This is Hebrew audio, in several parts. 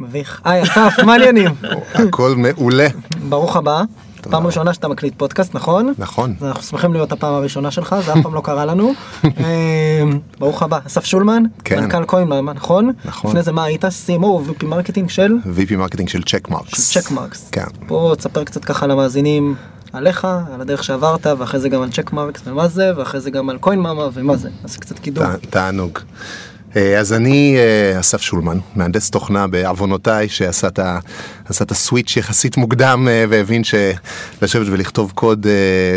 מביך. היי אסף, מה העניינים? הכל מעולה. ברוך הבא. פעם ראשונה שאתה מקליט פודקאסט, נכון? נכון. אנחנו שמחים להיות הפעם הראשונה שלך, זה אף פעם לא קרה לנו. אה, ברוך הבא. אסף שולמן, כן. מנכ"ל קוין, נכון? נכון. לפני זה מה היית? CMO VP marketing של VP marketing של צ'ק מרקס. צ'ק מרקס. כן. בוא תספר קצת ככה למאזינים עליך, על הדרך שעברת, ואחרי זה גם על צ'ק מרקס ומה זה, ואחרי זה גם על קוין מאמה ומה זה. אז קצת קידום. תענוג. אה, אז אני אה, אסף שולמן, מהנדס תוכנה בעוונותיי, שעשה את הסוויץ' יחסית מוקדם אה, והבין שלשבת ולכתוב קוד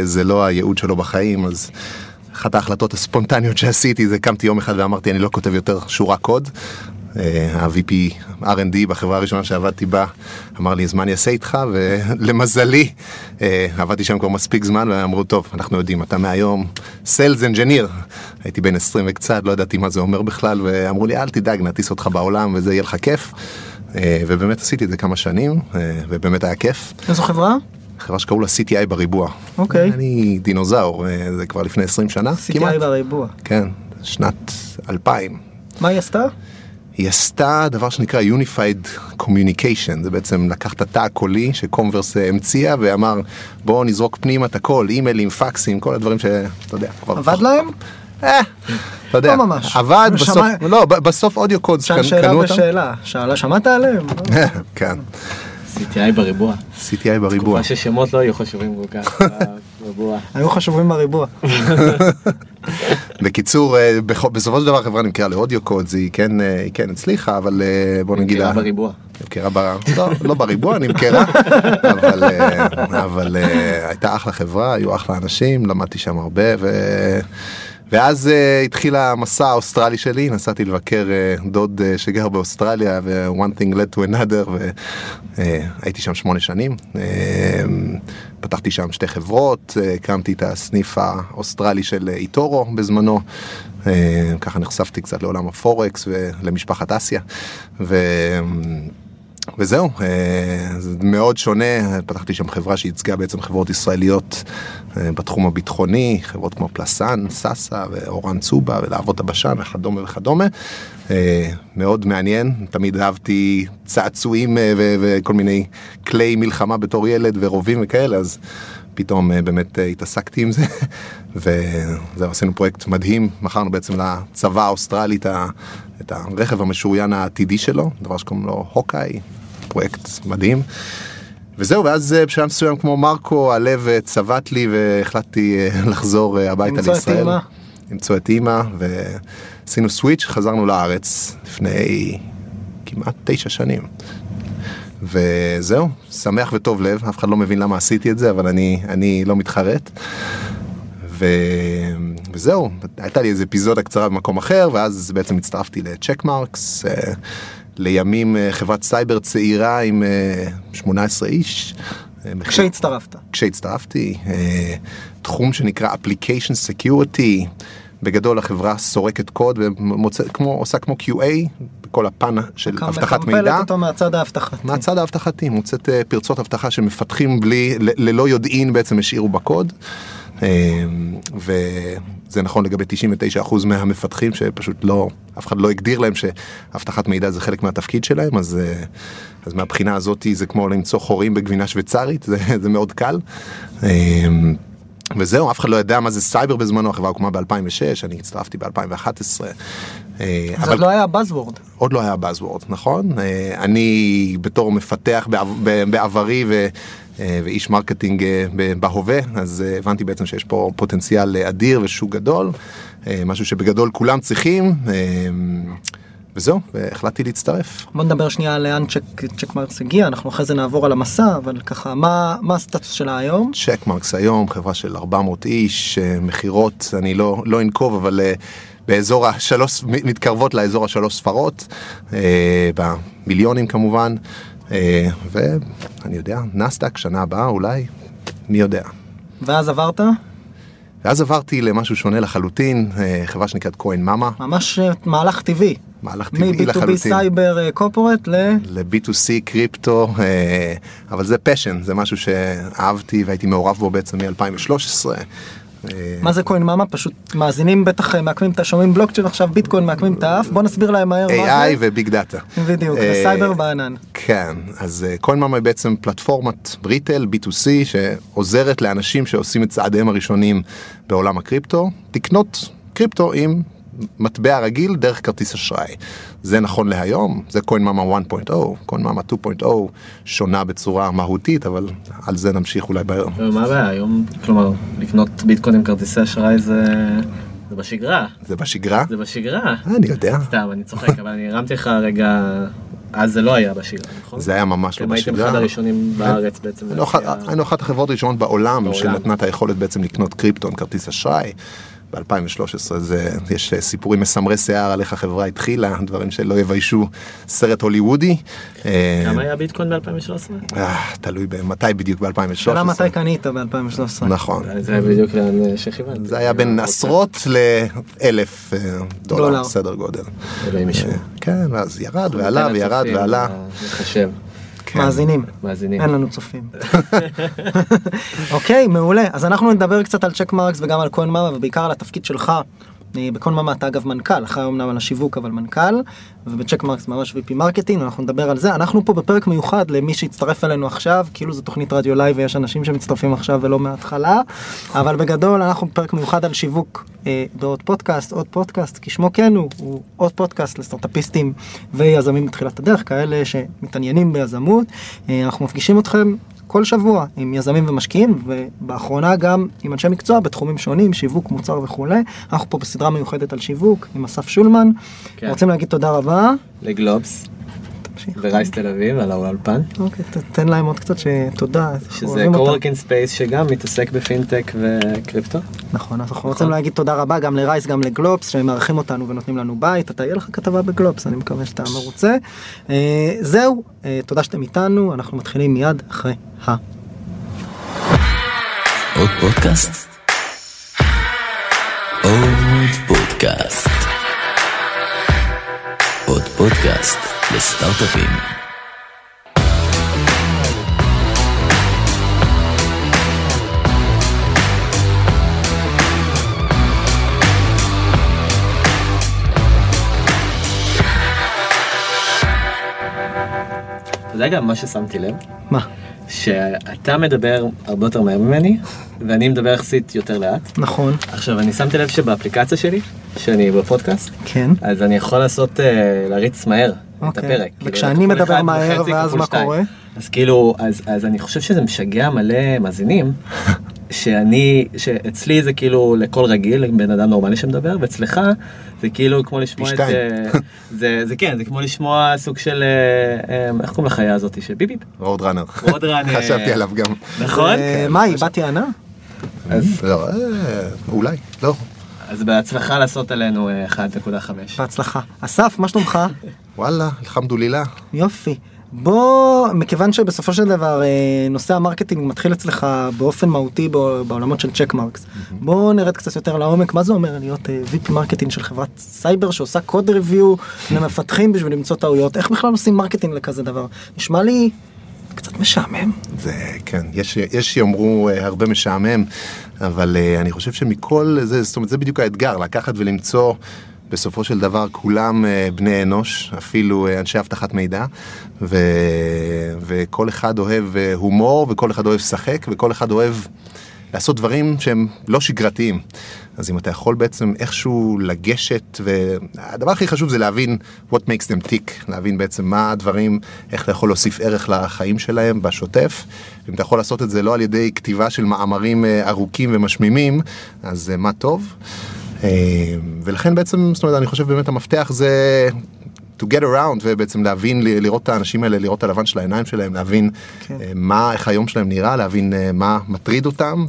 זה לא הייעוד שלו בחיים, אז אחת ההחלטות הספונטניות שעשיתי זה קמתי יום אחד ואמרתי אני לא כותב יותר שורה קוד. אה, ה-VP R&D בחברה הראשונה שעבדתי בה אמר לי אז מה אני אעשה איתך ולמזלי אה, עבדתי שם כבר מספיק זמן ואמרו טוב אנחנו יודעים אתה מהיום Sales engineer הייתי בן 20 וקצת לא ידעתי מה זה אומר בכלל ואמרו לי אל תדאג נטיס אותך בעולם וזה יהיה לך כיף אה, ובאמת עשיתי את זה כמה שנים ובאמת היה כיף איזו חברה? חברה שקראו לה CTI בריבוע. אוקיי. אני דינוזאור זה כבר לפני 20 שנה כמעט. CTI בריבוע. כן שנת 2000. מה היא עשתה? היא עשתה דבר שנקרא Unified Communication, זה בעצם לקח את התא הקולי שקומברס אה, המציאה ואמר בואו נזרוק פנימה את הכל, אימיילים, פקסים, כל הדברים שאתה יודע. כבר- עבד להם? אה, אתה יודע, לא ממש. עבד שמע- בסוף, לא, בסוף אודיו קודס שאלה קנו אותם. ושאלה. שאלה, שמעת עליהם? כן, CTI בריבוע. CTI בריבוע. מה ששמות לא היו חשובים כל כך. היו חשובים בריבוע. בקיצור, אה, בסופו של דבר החברה נמכרה לאודיו קודס, היא כן, אה, היא כן הצליחה, אבל אה, בוא נגיד, נמכרה בריבוע. נמכרה ב... לא, לא בריבוע, נמכרה, אבל, אבל הייתה אחלה חברה, היו אחלה אנשים, למדתי שם הרבה, ו... ואז uh, התחיל המסע האוסטרלי שלי, נסעתי לבקר uh, דוד uh, שגר באוסטרליה, ו-one thing led to another, והייתי שם שמונה שנים. אה, פתחתי שם שתי חברות, uh, הקמתי את הסניף האוסטרלי של eToro בזמנו, uh, ככה נחשפתי קצת לעולם הפורקס ולמשפחת אסיה. ו... וזהו, אה, זה מאוד שונה, פתחתי שם חברה שייצגה בעצם חברות ישראליות אה, בתחום הביטחוני, חברות כמו פלסן, סאסא ואורן צובה ולהבות הבשן וכדומה וכדומה. אה, מאוד מעניין, תמיד אהבתי צעצועים וכל מיני כלי מלחמה בתור ילד ורובים וכאלה, אז פתאום באמת התעסקתי עם זה, וזהו, עשינו פרויקט מדהים, מכרנו בעצם לצבא האוסטרלי את הרכב המשוריין העתידי שלו, דבר שקוראים לו הוקאי, פרויקט מדהים. וזהו, ואז אה, בשלב מסוים כמו מרקו, הלב אה, צבט לי והחלטתי אה, לחזור הביתה לישראל. למצוא את אימא, ועשינו switch, חזרנו לארץ לפני כמעט תשע שנים. וזהו, שמח וטוב לב, אף אחד לא מבין למה עשיתי את זה, אבל אני, אני לא מתחרט. ו... וזהו, הייתה לי איזה אפיזודה קצרה במקום אחר, ואז בעצם הצטרפתי לצ'ק מרקס, לימים אה, חברת סייבר צעירה עם אה, 18 איש. אה, כשהצטרפת. כשהצטרפתי, אה, תחום שנקרא Application Security, בגדול החברה סורקת קוד וכמו עושה כמו QA בכל הפן של אבטחת מידע. מקמפלת אותו מהצד האבטחתי. מהצד האבטחתי מוצאת אה, פרצות אבטחה שמפתחים בלי ללא יודעין בעצם השאירו בקוד. אה, וזה נכון לגבי 99% מהמפתחים שפשוט לא אף אחד לא הגדיר להם שאבטחת מידע זה חלק מהתפקיד שלהם אז אה, אז מהבחינה הזאת זה כמו למצוא חורים בגבינה שוויצרית זה, זה מאוד קל. אה, וזהו, אף אחד לא ידע מה זה סייבר בזמנו, החברה הוקמה ב-2006, אני הצטרפתי ב-2011. אז עוד לא היה Buzzword. עוד לא היה Buzzword, נכון? אה, אני בתור מפתח בעברי ו... אה, ואיש marketing אה, בהווה, אז אה, הבנתי בעצם שיש פה פוטנציאל אה, אדיר ושוק גדול, אה, משהו שבגדול כולם צריכים, אה, וזהו, והחלטתי להצטרף. בוא נדבר שנייה על לאן צ'ק, צ'ק מרקס הגיע, אנחנו אחרי זה נעבור על המסע, אבל ככה, מה, מה הסטטוס שלה היום? צ'ק מרקס היום, חברה של 400 איש, אה, מכירות, אני לא, לא אנקוב, אבל אה, באזור השלוש, מתקרבות לאזור השלוש ספרות, אה, במיליונים כמובן, אה, ואני יודע, נסדק שנה הבאה אולי, מי יודע. ואז עברת? ואז עברתי למשהו שונה לחלוטין, אה, חברה שנקראת קוין מאמה, ממש אה, מהלך טבעי. מהלך טבעי מ-B2B לחלוטין. סייבר corporate ל... ל-B2C קריפטו, אה, אבל זה passion, זה משהו שאהבתי והייתי מעורב בו בעצם מ-2013, אה, מה זה קוין מאמה? פשוט מאזינים בטח אה, מעקמים את, שומעים בלוקצ'יין עכשיו ביטקוין מעקמים את האף בוא נסביר להם מהר מה AI. ו-big data. בדיוק, אה, וסייבר בענן. כן, אז קוינמאמה היא בעצם פלטפורמת retail B2C שעוזרת לאנשים שעושים את צעדיהם הראשונים בעולם הקריפטו, לקנות קריפטו עם מטבע רגיל דרך כרטיס אשראי. זה נכון להיום, זה קוינמאמה 1.0, קוינמאמה 2.0 שונה בצורה מהותית, אבל על זה נמשיך אולי בהמשך. מה הבעיה היום? כלומר, לקנות ביטקוין עם כרטיסי אשראי זה... זה בשגרה. זה בשגרה? זה בשגרה. אה, אני יודע. סתם, אני צוחק, אבל אני הרמתי לך רגע... אז זה לא היה בשגרה, נכון? זה היה ממש לא אתם הייתם בשגרה. אחד הראשונים בארץ בעצם. היינו אחת- להציע- היינו אחת החברות הראשונות בעולם. שנתנה את היכולת בעצם לקנות קריפטו עם כרטיס אשראי. ב-2013 זה, יש אה, סיפורים מסמרי שיער על איך החברה התחילה, דברים שלא יביישו סרט הוליוודי. אה, כמה היה ביטקוין ב-2013? אה, תלוי במתי בדיוק ב-2013. שאלה מתי קנית ב-2013. נכון. זה בדיוק לאן שכיוונתי. זה היה בין עשרות לאלף דולר. סדר גודל. אלוהים ישמור. כן, ואז ירד ועלה וירד ועלה. לחשב. כן. מאזינים. מאזינים. אין לנו צופים. אוקיי, מעולה. אז אנחנו נדבר קצת על צ'ק מרקס וגם על קוין מאמה ובעיקר על התפקיד שלך. בקוין מאמה אתה אגב מנכ"ל, אחראי אמנם על השיווק אבל מנכ"ל, ובצ'ק מרקס ממש VP marketing, אנחנו נדבר על זה. אנחנו פה בפרק מיוחד למי שהצטרף אלינו עכשיו, כאילו זו תוכנית רדיו לייב ויש אנשים שמצטרפים עכשיו ולא מההתחלה, אבל בגדול אנחנו בפרק מיוחד על שיווק אה, בעוד פודקאסט, עוד פודקאסט, כשמו כן הוא, הוא עוד פודקאסט לסטארטאפיסטים ויזמים בתחילת הדרך, כאלה שמתעניינים ביזמות. אה, אנחנו מפגישים אתכם כל שבוע עם יזמים ומשקיעים ובאחרונה גם עם אנשי מקצוע בתחומים שונים שיווק מוצר וכולי אנחנו פה בסדרה מיוחדת על שיווק עם אסף שולמן כן. רוצים להגיד תודה רבה. לגלובס. ורייס תל אביב על האולפן. אוקיי, תן להם עוד קצת שתודה. שזה. קוורקינג ספייס שגם מתעסק בפינטק וקריפטו. נכון אז אנחנו רוצים להגיד תודה רבה גם לרייס גם לגלובס שהם מארחים אותנו ונותנים לנו בית אתה יהיה לך כתבה בגלובס אני מקווה שאתה מרוצה. אה, זהו אה, תודה שאתם איתנו אנחנו מתחילים מיד אחרי ה. עוד פודקאסט? עוד פודקאסט. פודקאסט לסטארט-אפים. אתה יודע גם מה ששמתי לב? מה? שאתה מדבר הרבה יותר מהר ממני ואני מדבר יחסית יותר לאט. נכון עכשיו אני שמתי לב שבאפליקציה שלי, שאני בפודקאסט, כן. אז אני יכול לעשות, אה, להריץ מהר את אוקיי. הפרק. כאילו, וכשאני כל מדבר מהר, ואז מה שתיים. קורה? אז כאילו, אז, אז אני חושב שזה משגע מלא מאזינים, שאני, שאצלי זה כאילו לקול רגיל, בן אדם נורמלי שמדבר, ואצלך זה כאילו כמו לשמוע את... אה, זה, זה כן, זה כמו לשמוע סוג של, אה, אה, איך קוראים לחיה הזאת? של ביביפ? רוד ראנר. רוד ראנר. חשבתי עליו גם. נכון? מה היא בת יענה? אז, לא, אולי, לא. אז בהצלחה לעשות עלינו אה, 1.5. בהצלחה. אסף מה שלומך? וואלה, אלחמדולילה. יופי. בוא, מכיוון שבסופו של דבר אה, נושא ה-marketing מתחיל אצלך באופן מהותי בע- בעולמות של צ'ק מרקס. בוא נרד קצת יותר לעומק, מה זה אומר להיות אה, VP marketing של חברת סייבר שעושה code review למפתחים בשביל למצוא טעויות, איך בכלל עושים marketing לכזה דבר? נשמע לי קצת משעמם. זה כן, יש, יש שיאמרו אה, הרבה משעמם, אבל אני חושב שמכל זה, זאת אומרת, זה בדיוק האתגר, לקחת ולמצוא בסופו של דבר כולם אה, בני אנוש, אפילו אה, אנשי אבטחת מידע, ו, וכל אחד אוהב אה, הומור, וכל אחד אוהב לשחק, וכל אחד אוהב לעשות דברים שהם לא שגרתיים. אז אם אתה יכול בעצם איכשהו לגשת, והדבר הכי חשוב זה להבין what makes them tick, להבין בעצם מה הדברים, איך אתה יכול להוסיף ערך לחיים שלהם בשוטף. אם אתה יכול לעשות את זה לא על ידי כתיבה של מאמרים ארוכים ומשמימים, אז מה טוב. אה, ולכן בעצם, זאת אומרת, אני חושב באמת המפתח זה to get around ובעצם להבין, לראות את האנשים האלה, לראות את הלבן של העיניים שלהם, להבין כן. אה, מה, איך היום שלהם נראה, להבין אה, מה מטריד אותם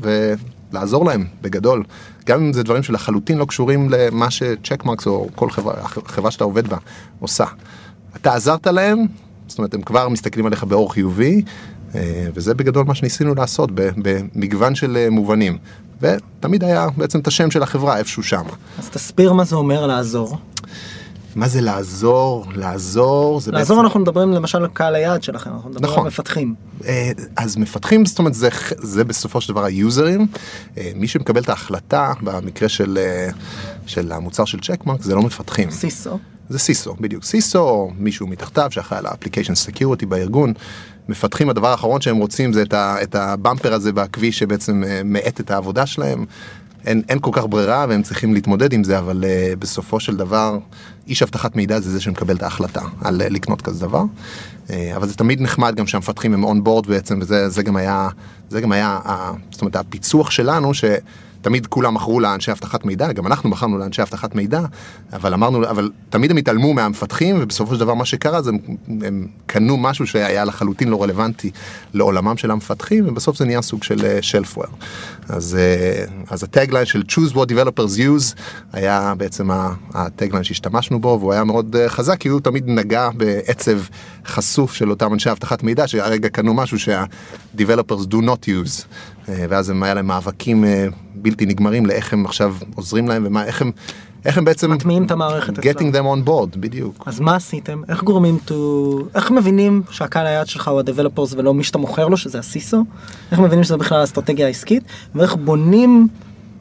ולעזור להם בגדול. גם אם זה דברים שלחלוטין לא קשורים למה שצ'קמרקס או כל חברה, חברה שאתה עובד בה עושה. אתה עזרת להם, זאת אומרת הם כבר מסתכלים עליך באור חיובי, אה, וזה בגדול מה שניסינו לעשות במגוון של מובנים. ותמיד היה בעצם את השם של החברה איפשהו שם. אז תסביר מה זה אומר לעזור. מה זה לעזור? לעזור זה לעזור אנחנו מדברים למשל על קהל היעד שלכם, אנחנו מדברים נכון. על מפתחים. אה, אז מפתחים, זאת אומרת, זה, זה בסופו של דבר היוזרים. אה, מי שמקבל את ההחלטה, במקרה של, אה, של המוצר של צ'קמרק, זה לא מפתחים. סיסו. זה סיסו, בדיוק. סיסו או מישהו מתחתיו שאחראי על ה-application security בארגון. מפתחים, הדבר האחרון שהם רוצים זה את, ה, את הבמפר הזה בכביש שבעצם אה, מאט את העבודה שלהם. אין, אין כל כך ברירה והם צריכים להתמודד עם זה, אבל uh, בסופו של דבר, איש אבטחת מידע זה זה שמקבל את ההחלטה על uh, לקנות כזה דבר. Uh, אבל זה תמיד נחמד גם שהמפתחים הם און בורד בעצם, וזה זה גם היה, זה גם היה, uh, זאת אומרת, הפיצוח שלנו, ש... תמיד כולם מכרו לאנשי אבטחת מידע, גם אנחנו מכרנו לאנשי אבטחת מידע, אבל אמרנו, אבל תמיד הם התעלמו מהמפתחים, ובסופו של דבר מה שקרה זה הם, הם קנו משהו שהיה לחלוטין לא רלוונטי לעולמם של המפתחים, ובסוף זה נהיה סוג של שלפוור. אז, אה, אז הטגליין של choose what developers use היה בעצם הטגליין שהשתמשנו בו, והוא היה מאוד אה, חזק, כי הוא תמיד נגע בעצב חשוף של אותם אנשי אבטחת מידע, שהרגע קנו משהו שה-developers do not use. אה, ואז הם היה להם מאבקים בלתי נגמרים לאיך הם עכשיו עוזרים להם ומה, איך הם, איך הם בעצם... מטמיעים את המערכת getting them on board, בדיוק. אז מה עשיתם? איך גורמים to... איך מבינים שהקהל היעד שלך הוא ה-developers ולא מי שאתה מוכר לו, שזה הסיסו? איך מבינים שזה בכלל האסטרטגיה העסקית? ואיך בונים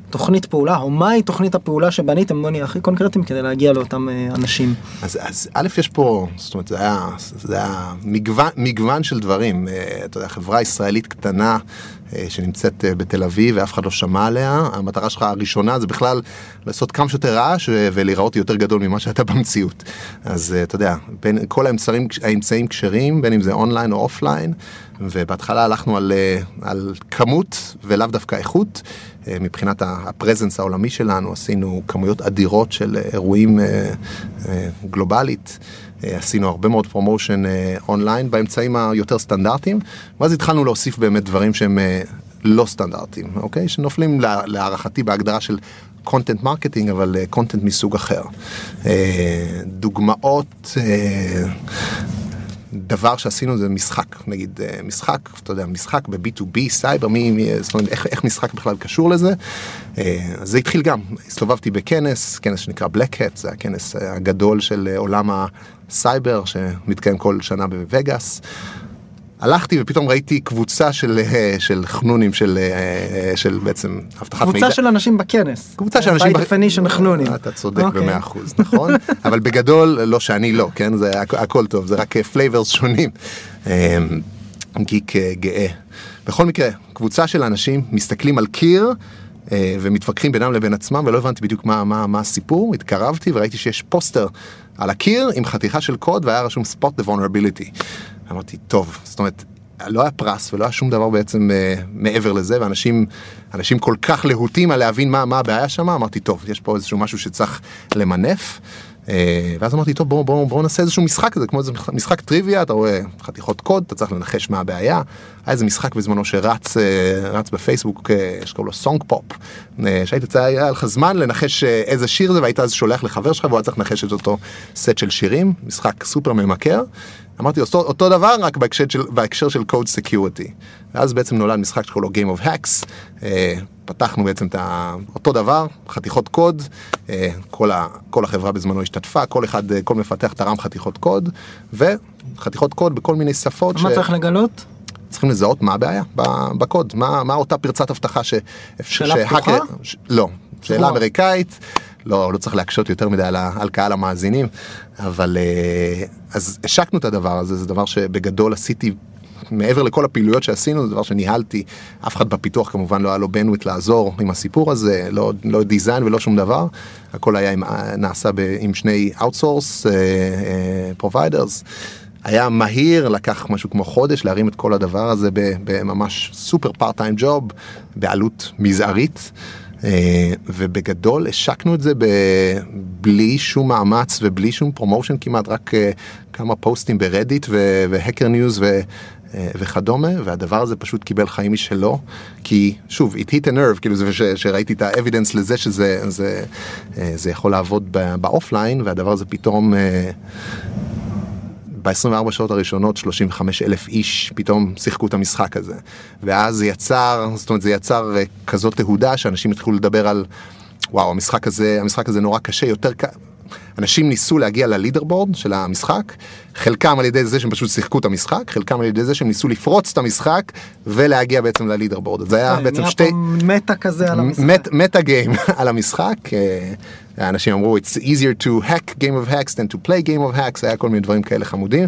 תוכנית פעולה, או מהי תוכנית הפעולה שבניתם, בוא נהיה הכי קונקרטיים כדי להגיע לאותם אה, אנשים. אז, אז א', יש פה, זאת אומרת, זה היה, זה היה מגוון, מגוון של דברים. אה, אתה יודע, חברה ישראלית קטנה אה, שנמצאת בתל אביב ואף אחד לא שמע עליה, המטרה שלך הראשונה זה בכלל לעשות כמה שיותר רעש ולהיראות יותר גדול ממה שאתה במציאות. אז אתה יודע, בין כל האמצעים, האמצעים כשרים, בין אם זה אונליין או offline, ובהתחלה הלכנו על, על כמות ולאו דווקא איכות. מבחינת ה presence העולמי שלנו, עשינו כמויות אדירות של אירועים גלובלית, עשינו הרבה מאוד promotion online באמצעים היותר סטנדרטיים, ואז התחלנו להוסיף באמת דברים שהם לא סטנדרטיים, אוקיי? שנופלים להערכתי בהגדרה של content marketing, אבל content מסוג אחר. דוגמאות... דבר שעשינו זה משחק, נגיד משחק, אתה יודע, משחק ב-B2B, סייבר, מי, מי, זאת אומרת, איך, איך משחק בכלל קשור לזה. אז זה התחיל גם, הסתובבתי בכנס, כנס שנקרא Black Hat, זה הכנס הגדול של עולם הסייבר שמתקיים כל שנה בווגאס. הלכתי ופתאום ראיתי קבוצה של, של חנונים של, של בעצם אבטחת מידע. קבוצה של אנשים בכנס. קבוצה של אנשים בכנס. by definition חנונים. אתה צודק במאה okay. אחוז, נכון? אבל בגדול, לא שאני לא, כן? זה הכל טוב, זה רק flavors שונים. גיק גאה. בכל מקרה, קבוצה של אנשים מסתכלים על קיר. ומתווכחים בינם לבין עצמם ולא הבנתי בדיוק מה, מה, מה הסיפור, התקרבתי וראיתי שיש פוסטר על הקיר עם חתיכה של קוד והיה רשום spot the vulnerability. אמרתי, טוב, זאת אומרת, לא היה פרס ולא היה שום דבר בעצם uh, מעבר לזה, ואנשים אנשים כל כך להוטים על להבין מה, מה הבעיה שם, אמרתי, טוב, יש פה איזשהו משהו שצריך למנף. Uh, ואז אמרתי, טוב, בואו בוא, בוא נעשה איזשהו משחק כזה, כמו איזה משחק טריוויה, אתה רואה חתיכות קוד, אתה צריך לנחש מה הבעיה. היה איזה משחק בזמנו שרץ uh, רץ בפייסבוק, uh, שקוראים לו SongPop, שהיית היה לך זמן לנחש איזה שיר זה, והיית אז שולח לחבר שלך, והוא היה צריך לנחש את אותו סט של שירים, משחק סופר ממכר. אמרתי אותו, אותו דבר רק בהקשר של, בהקשר של Code Security. ואז בעצם נולד משחק שקוראים לו Game of Hacks, אה, פתחנו בעצם את אותו דבר, חתיכות קוד, אה, כל, ה, כל החברה בזמנו השתתפה, כל אחד, אה, כל מפתח תרם חתיכות קוד, וחתיכות קוד בכל מיני שפות. מה ש... צריך לגלות? צריכים לזהות מה הבעיה בקוד, מה, מה אותה פרצת אבטחה ש... שאלה ש... פתוחה? ש... לא, שאלה אמריקאית. לא, לא צריך להקשות יותר מדי על, על קהל המאזינים, אבל אז השקנו את הדבר הזה, זה דבר שבגדול עשיתי מעבר לכל הפעילויות שעשינו, זה דבר שניהלתי, אף אחד בפיתוח כמובן לא היה לו בנוויט לעזור עם הסיפור הזה, לא, לא דיזיין ולא שום דבר, הכל היה עם, נעשה ב, עם שני outsource uh, uh. היה מהיר, לקח משהו כמו חודש להרים את כל הדבר הזה בממש סופר פארט טיים ג'וב, בעלות מזערית. ובגדול השקנו את זה בלי שום מאמץ ובלי שום promotion כמעט, רק כמה פוסטים ב Reddit ו Hacker News וכדומה, והדבר הזה פשוט קיבל חיים משלו, כי שוב, it hit a nerve, כאילו זה שראיתי את ה evidence לזה שזה זה, זה יכול לעבוד ב offline, והדבר הזה פתאום... ב-24 שעות הראשונות 35 אלף איש פתאום שיחקו את המשחק הזה. ואז זה יצר, זאת אומרת זה יצר כזאת תהודה שאנשים התחילו לדבר על וואו המשחק הזה, המשחק הזה נורא קשה, יותר, אנשים ניסו להגיע ללידר בורד של המשחק, חלקם על ידי זה שהם פשוט שיחקו את המשחק, חלקם על ידי זה שהם ניסו לפרוץ את המשחק ולהגיע בעצם ללידר בורד. זה היה בעצם נהיה שתי... מטה כזה על המשחק. מט- מטה גיים על המשחק. אה, האנשים אמרו it's easier to hack game of hacks than to play game of hacks היה כל מיני דברים כאלה חמודים.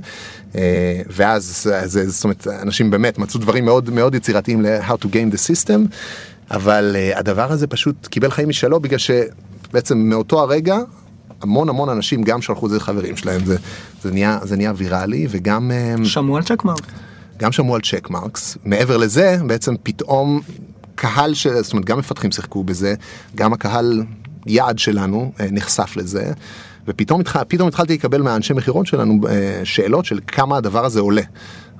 אה, ואז זה- זאת אומרת אנשים באמת מצאו דברים מאוד מאוד יצירתיים ל-how to game the system. אבל אה, הדבר הזה פשוט קיבל חיים משלו בגלל שבעצם מאותו הרגע המון המון אנשים גם שלחו את זה לחברים שלהם זה, זה נהיה זה נהיה ויראלי וגם. אה, שמעו על צ'קמרק. גם שמעו על צ'ק מרקס מעבר לזה בעצם פתאום קהל של זאת אומרת גם מפתחים שיחקו בזה גם הקהל יעד שלנו אה, נחשף לזה ופתאום התח... פתאום התחלתי לקבל מהאנשי מכירות שלנו אה, שאלות של כמה הדבר הזה עולה.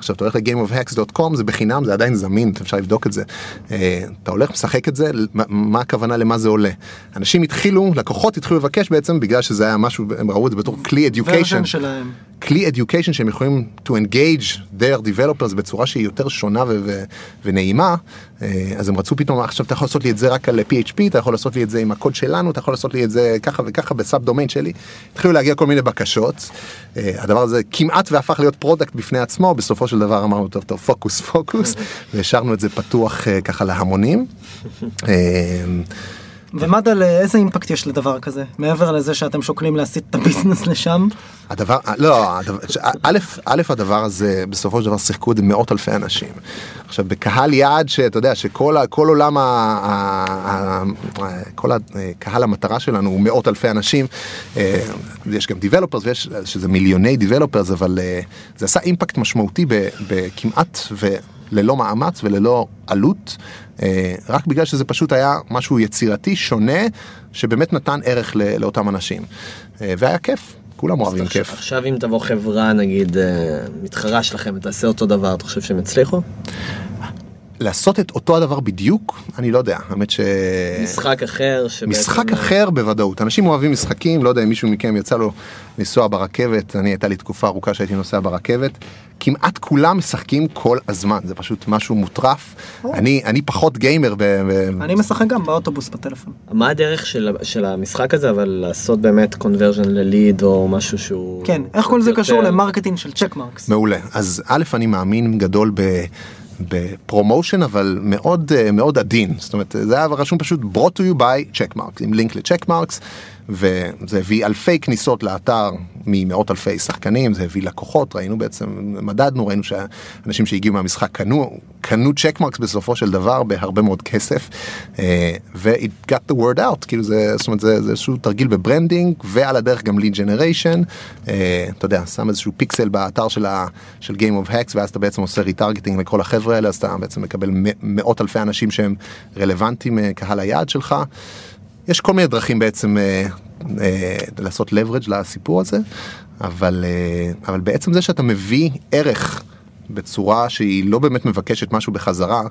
עכשיו אתה הולך ל-gameofhacks.com זה בחינם זה עדיין זמין אפשר לבדוק את זה. אה, אתה הולך משחק את זה מה, הכוונה למה זה עולה. אנשים התחילו לקוחות התחילו לבקש בעצם בגלל שזה היה משהו הם ראו את זה בתור כלי education. כלי education שהם יכולים to engage their developers בצורה שהיא יותר שונה ונעימה, אה, אז הם רצו פתאום, עכשיו אתה יכול לעשות לי את זה רק על PHP, אתה יכול לעשות לי את זה עם הקוד שלנו, אתה יכול לעשות לי את זה ככה וככה בסאב דומיין שלי. התחילו להגיע כל מיני בקשות, אה, הדבר הזה כמעט והפך להיות product בפני עצמו, בסופו של דבר אמרנו טוב טוב focus focus, והשארנו את זה פתוח אה, ככה להמונים. אה, ומד"ל איזה impact יש לדבר כזה? מעבר לזה שאתם שוקלים להסיט את ה business לשם? הדבר, לא, הדבר, ש- א', הדבר הזה, בסופו של דבר שיחקו את זה מאות אלפי אנשים. עכשיו, בקהל יעד שאתה יודע, שכל עולם, כל הקהל המטרה שלנו הוא מאות אלפי אנשים, אה, יש גם דיבלופרס ויש, שזה מיליוני דיבלופרס, אבל אה, זה עשה אימפקט משמעותי בכמעט וללא מאמץ וללא עלות. אה, רק בגלל שזה פשוט היה משהו יצירתי, שונה, שבאמת נתן ערך לאותם אנשים. אה, והיה כיף, כולם אוהבים כיף. עכשיו אם תבוא חברה נגיד אה, מתחרה שלכם ותעשה אותו דבר, אתה חושב שהם יצליחו? לעשות את אותו הדבר בדיוק, אני לא יודע, האמת ש... משחק אחר שבעצם... משחק אחר בוודאות, אנשים אוהבים משחקים, לא יודע אם מישהו מכם יצא לו לנסוע ברכבת, אני הייתה לי תקופה ארוכה שהייתי נוסע ברכבת, כמעט כולם משחקים כל הזמן, זה פשוט משהו מוטרף, אני, אני פחות gamer, ב. אני משחק גם באוטובוס בטלפון. מה הדרך של, של המשחק הזה אבל לעשות באמת conversion ל lead או משהו שהוא... כן איך כל זה יותר- קשור ל marketing של Checkmarx. מעולה, אז א', אני מאמין גדול ב... ב promotion אבל מאוד אה, מאוד עדין. זאת אומרת זה היה רשום פשוט brought to you by Checkmarx עם לינק ל Checkmarx וזה הביא אלפי כניסות לאתר ממאות אלפי שחקנים זה הביא לקוחות ראינו בעצם מדדנו ראינו שאנשים שהגיעו מהמשחק קנו קנו Checkmarx בסופו של דבר בהרבה מאוד כסף אה, ו- it got the word out כאילו זה זאת אומרת זה, זה איזשהו תרגיל ב branding ועל הדרך גם lead generation אה, אתה יודע שם איזשהו פיקסל באתר של, ה, של Game of Hacks ואז אתה בעצם עושה retargeting לכל החבר'ה האלה אז אתה בעצם מקבל מאות אלפי אנשים שהם רלוונטיים אה, קהל היעד שלך. יש כל מיני דרכים בעצם אה, אה, לעשות leverage לסיפור הזה אבל אה, אבל בעצם זה שאתה מביא ערך. בצורה שהיא לא באמת מבקשת משהו בחזרה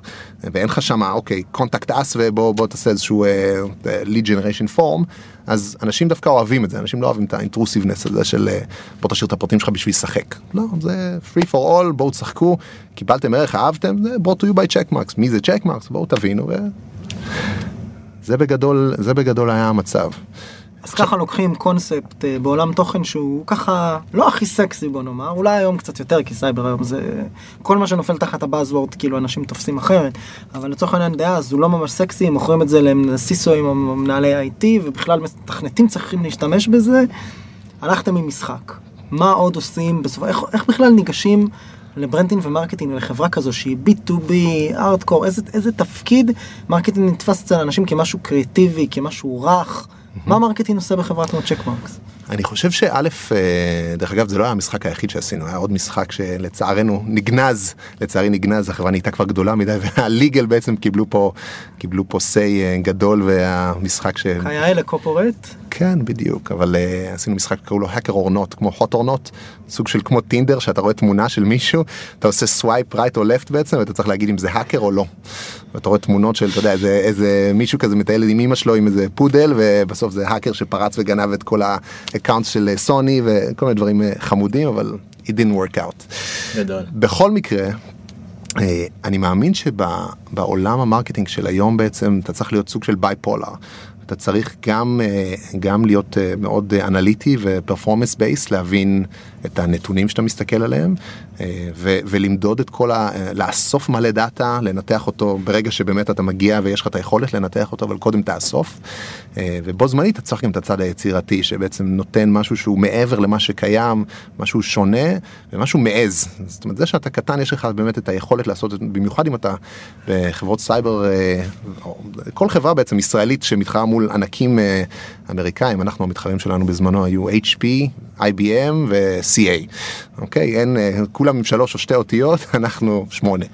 ואין לך שמה אוקיי contact us ובוא בוא תעשה איזשהו אה, lead generation form אז אנשים דווקא אוהבים את זה אנשים לא אוהבים את ה intrusiveness הזה של אה, בוא תשאיר את הפרטים שלך בשביל לשחק לא זה free for all בואו תשחקו קיבלתם ערך אהבתם זה brought to you by Checkmarx מי זה Checkmarx בואו תבינו. זה בגדול זה בגדול היה המצב. אז ככה לוקחים קונספט אה, בעולם תוכן שהוא ככה לא הכי סקסי בוא נאמר אולי היום קצת יותר כי סייבר היום זה כל מה שנופל תחת ה buzzword כאילו אנשים תופסים אחרת אבל לצורך העניין דאז הוא לא ממש סקסי הם מוכרים את זה ל CISOאים מנהלי IT ובכלל מתכנתים צריכים להשתמש בזה. הלכתם עם משחק מה עוד עושים בסופו איך, איך בכלל ניגשים ל branding ו marketing לחברה כזו שהיא B2B, hardcore, איזה, איזה תפקיד marketing נתפס אצל אנשים כמשהו קריאייטיבי, כמשהו רך. מה marketing עושה בחברה כמו Checkmarx? אני חושב שא', אה, דרך אגב זה לא היה המשחק היחיד שעשינו, היה עוד משחק שלצערנו נגנז, לצערי נגנז, החברה נהייתה כבר גדולה מדי וה legal בעצם קיבלו פה, קיבלו פה say גדול והמשחק ש... כיאה ל corporate? כן בדיוק אבל uh, עשינו משחק קראו לו hacker or not כמו hot or not סוג של כמו טינדר שאתה רואה תמונה של מישהו אתה עושה swipe right או left בעצם ואתה צריך להגיד אם זה האקר או לא. ואתה רואה תמונות של אתה יודע איזה, איזה מישהו כזה מטייל עם אמא שלו עם איזה פודל ובסוף זה האקר שפרץ וגנב את כל ה account של סוני וכל מיני דברים אה, חמודים אבל it didn't work out. גדול. בכל מקרה, אה, אני מאמין שבעולם ה marketing של היום בעצם אתה צריך להיות סוג של bipolar. אתה צריך גם, אה, גם להיות אה, מאוד אה, אנליטי ו performance based, להבין את הנתונים שאתה מסתכל עליהם, אה, ו- ולמדוד את כל ה... אה, לאסוף מלא דאטה, לנתח אותו ברגע שבאמת אתה מגיע ויש לך את היכולת לנתח אותו, אבל קודם תאסוף. אה, ובו זמנית אתה צריך גם את הצד היצירתי, שבעצם נותן משהו שהוא מעבר למה שקיים, משהו שונה ומשהו מעז. זאת אומרת, זה שאתה קטן, יש לך באמת את היכולת לעשות, את- במיוחד אם אתה בחברות סייבר, כל חברה בעצם ישראלית שמתחרה מול ענקים אמריקאים, אנחנו המתחרים שלנו בזמנו היו HP, IBM ו-CA, אוקיי? אין, אה, כולם עם שלוש או שתי אותיות, אנחנו שמונה.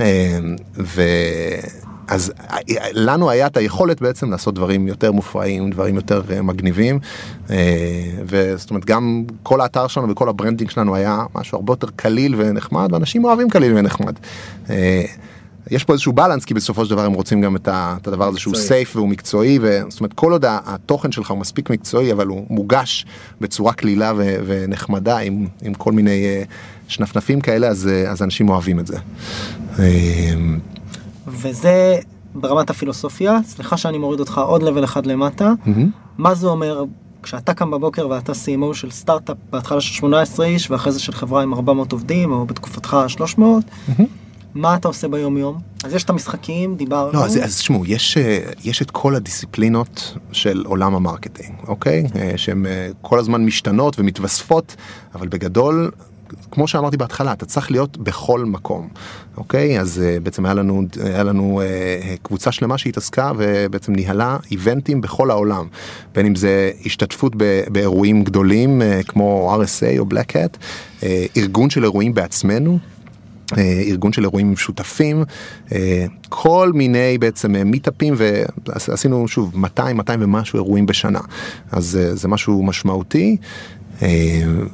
אה, ו... אז אה, לנו היה את היכולת בעצם לעשות דברים יותר מופרעים, דברים יותר אה, מגניבים, וזאת אומרת גם כל האתר שלנו וכל ה branding שלנו היה משהו הרבה יותר קליל ונחמד, ואנשים אוהבים קליל ונחמד. יש פה איזשהו balance כי בסופו של דבר הם רוצים גם את, ה, את הדבר הזה שהוא. safe והוא מקצועי וזאת אומרת כל עוד התוכן שלך הוא מספיק מקצועי אבל הוא מוגש בצורה קלילה ו, ונחמדה עם, עם כל מיני אה, שנפנפים כאלה אז, אה, אז אנשים אוהבים את זה. אה, וזה ברמת הפילוסופיה, סליחה שאני מוריד אותך עוד level אחד למטה, מהמם. מה זה אומר כשאתה קם בבוקר ואתה CMO של סטארט-אפ בהתחלה של 18 איש ואחרי זה של חברה עם 400 עובדים או בתקופתך 300, מה אתה עושה ביום יום? אז יש את המשחקים, דיברנו. לא, אז, אז תשמעו, יש, אה, יש את כל הדיסציפלינות של עולם ה marketing, אוקיי? אה, שהן אה, כל הזמן משתנות ומתווספות, אבל בגדול, כמו שאמרתי בהתחלה, אתה צריך להיות בכל מקום, אוקיי? אז אה, בעצם היה לנו, היה לנו אה, קבוצה שלמה שהתעסקה ובעצם ניהלה איבנטים בכל העולם, בין אם זה השתתפות ב- באירועים גדולים אה, כמו RSA או Black Hat, אה, ארגון של אירועים בעצמנו. אה, ארגון של אירועים משותפים, אה, כל מיני בעצם אה, מיטאפים ועשינו שוב 200 200 ומשהו אירועים בשנה. אז זה משהו משמעותי.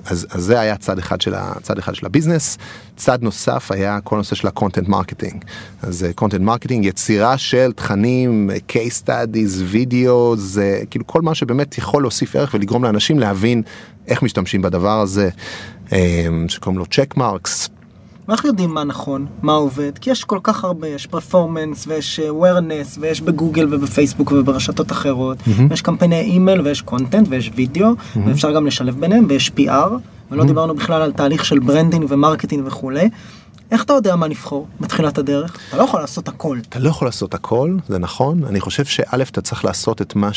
אז, אז זה היה צד אחד של הצד אחד של ה business. צד נוסף היה כל הנושא של ה content marketing אז content marketing יצירה של תכנים case studies וידאו זה כאילו כל מה שבאמת יכול להוסיף ערך ולגרום לאנשים להבין איך משתמשים בדבר הזה. שקוראים לו Checkmarx ואיך יודעים מה נכון, מה עובד? כי יש כל כך הרבה, יש performance ויש אה, awareness ויש בגוגל ובפייסבוק וברשתות אחרות, ויש קמפייני אימייל ויש content ויש וידאו, ואפשר גם לשלב ביניהם ויש PR, ולא דיברנו בכלל על תהליך של branding ו marketing וכולי. איך אתה יודע מה לבחור בתחילת הדרך? אתה לא יכול לעשות הכל. אתה לא יכול לעשות הכל, זה נכון. אני חושב שא' אתה צריך לעשות את מה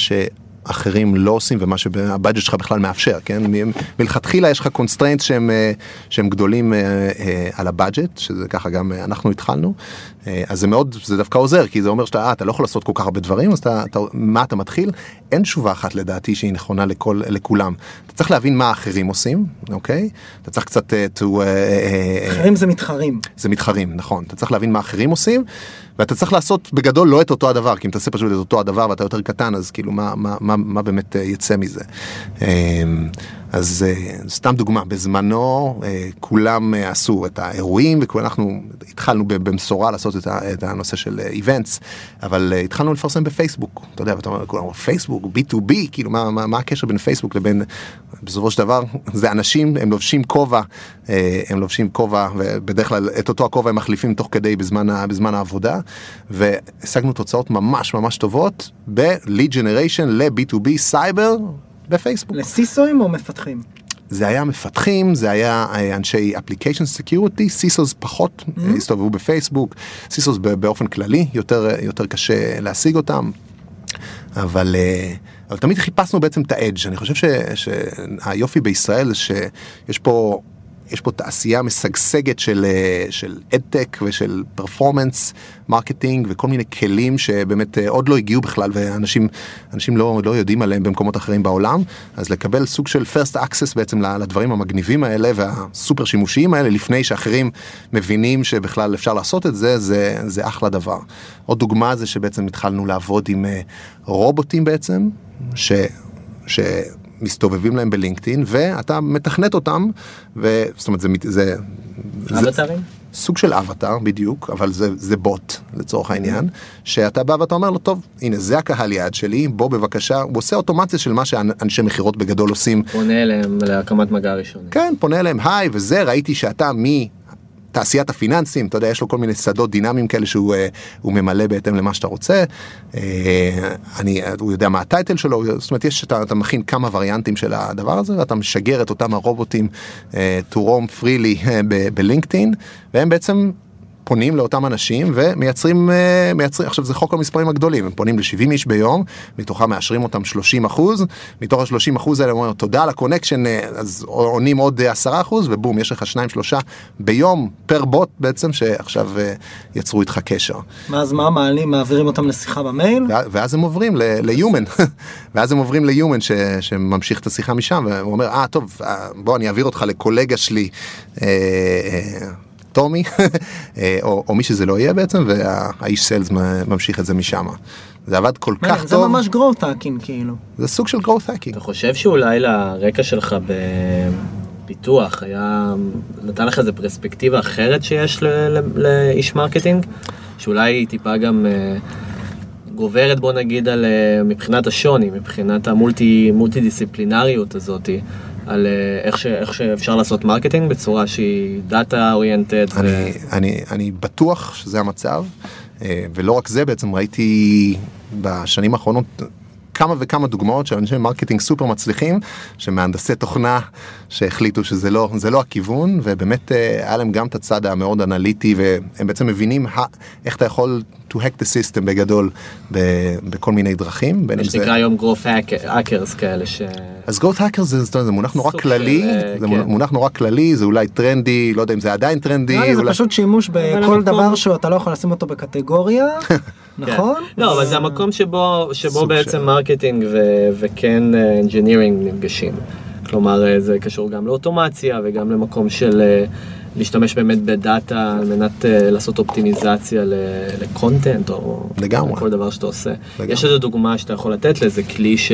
שאחרים לא עושים ומה שה budget שלך בכלל מאפשר, כן? מלכתחילה יש לך constraint שהם, אה, שהם גדולים אה, אה, על ה budget, שזה ככה גם אנחנו התחלנו. אה, אז זה מאוד, זה דווקא עוזר, כי זה אומר שאתה, אה, אתה לא יכול לעשות כל כך הרבה דברים, אז אתה, אתה, מה אתה מתחיל? אין תשובה אחת לדעתי שהיא נכונה לכל, לכולם. אתה צריך להבין מה האחרים עושים, אוקיי? אתה צריך קצת אה, to... אה, אה, אחרים זה מתחרים. זה מתחרים, נכון. אתה צריך להבין מה אחרים עושים, ואתה צריך לעשות בגדול לא את אותו הדבר, כי אם תעשה פשוט את אותו הדבר ואתה יותר קטן, אז כאילו מה, מה, מה, מה באמת יצא מזה. אז אה, סתם דוגמה, בזמנו אה, כולם אה, עשו את האירועים, ואנחנו התחלנו במשורה לעשות את, הנושא של איבנטס, אבל התחלנו לפרסם בפייסבוק, אתה יודע, ואתה אומר, כולם אומרים, פייסבוק, B2B, כאילו מה, מה, מה הקשר בין פייסבוק לבין, בסופו של דבר, זה אנשים, הם לובשים כובע, הם לובשים כובע, ובדרך כלל את אותו הכובע הם מחליפים תוך כדי בזמן, בזמן העבודה, והשגנו תוצאות ממש ממש טובות ב-lead generation ל-B2B סייבר בפייסבוק. לסיסואים או מפתחים? זה היה מפתחים, זה היה אה, אנשי application security, סיסוס פחות mm-hmm. הסתובבו בפייסבוק, סיסוס באופן כללי יותר, אה, יותר קשה להשיג אותם, אבל, אה, אבל תמיד חיפשנו בעצם את ה edge, אני חושב ש, שהיופי בישראל זה שיש פה יש פה תעשייה משגשגת של, אה, של adtech ושל performance marketing וכל מיני כלים שבאמת אה, עוד לא הגיעו בכלל ואנשים אנשים לא, לא יודעים עליהם במקומות אחרים בעולם אז לקבל סוג של first access בעצם לדברים המגניבים האלה והסופר שימושיים האלה לפני שאחרים מבינים שבכלל אפשר לעשות את זה זה, זה אחלה דבר. עוד דוגמה זה שבעצם התחלנו לעבוד עם אה, רובוטים בעצם ש... ש... מסתובבים להם בלינקדאין ואתה מתכנת אותם וזאת אומרת זה, זה, זה אבטרים? סוג של אבטר בדיוק אבל זה, זה בוט לצורך העניין שאתה בא ואתה אומר לו טוב הנה זה הקהל יעד שלי בוא בבקשה הוא עושה אוטומציה של מה שאנשי מכירות בגדול עושים פונה אליהם להקמת מגע ראשוני. כן פונה אליהם היי וזה ראיתי שאתה מ... תעשיית הפיננסים, אתה יודע, יש לו כל מיני שדות דינמיים כאלה שהוא אה, ממלא בהתאם למה שאתה רוצה. אה, אני, הוא יודע מה ה title שלו, זאת אומרת, יש, אתה, אתה מכין כמה וריאנטים של הדבר הזה, ואתה משגר את אותם הרובוטים אה, to roam freely בלינקדאין, והם בעצם פונים לאותם אנשים ומייצרים, אה, מייצרים, עכשיו זה חוק המספרים הגדולים, הם פונים ל-70 איש ביום, מתוכם מאשרים אותם 30 אחוז, מתוך ה-30 אחוז האלה אומרים תודה על ה connection, אה, אז עונים עוד אה, 10 אחוז, ובום, יש לך שניים שלושה ביום פר בוט בעצם, שעכשיו אה, יצרו איתך קשר. ואז מה מעלים, מעבירים אותם לשיחה במייל? ואז- הם עוברים ל-human, ואז הם עוברים ל-human ש- שממשיך את השיחה משם, והוא אומר, אה, טוב, אה, בוא אני אעביר אותך לקולגה שלי, אה, אה, טומי, אה, או, או מי שזה לא יהיה בעצם, והאיש סיילס ממשיך את זה משם. זה עבד כל כך זה טוב, ממש growth hacking כאילו. זה סוג של growth hacking. אתה חושב שאולי לרקע שלך בפיתוח היה, נתן לך איזה פרספקטיבה אחרת שיש ל- ל- לאיש marketing? שאולי היא טיפה גם אה, גוברת בוא נגיד על אה, מבחינת השוני, מבחינת המולטי מולטי דיסציפלינריות הזאתי, על אה, איך, ש, איך שאפשר לעשות marketing בצורה שהיא data oriented. אני, אני, אני בטוח שזה המצב, אה, ולא רק זה, בעצם ראיתי בשנים האחרונות כמה וכמה דוגמאות של אנשי marketing סופר מצליחים, שמהנדסי תוכנה שהחליטו שזה לא, זה לא הכיוון, ובאמת אה, היה להם גם את הצד המאוד אנליטי, והם בעצם מבינים ה- איך אתה יכול to hack the system בגדול ב- בכל מיני דרכים. מה שנקרא היום growth hackers כאלה ש... אז growth hacker זה, זה, זה מונח נורא כללי, של, אה, זה כן. מונח נורא כללי, זה אולי טרנדי, לא יודע אם זה עדיין טרנדי, נראה לי זה אולי... פשוט שימוש בכל דבר שאתה לא יכול לשים אותו בקטגוריה. נכון? לא, אבל זה המקום שבו, שבו בעצם marketing וכן engineering נפגשים. כלומר, אה, זה קשור גם לאוטומציה וגם למקום של אה, להשתמש באמת בדאטה על מנת אה, לעשות אופטימיזציה ל- ל content או לגמרי. כל דבר שאתה עושה. לגמרי. יש איזו דוגמה שאתה יכול לתת לאיזה כלי ש...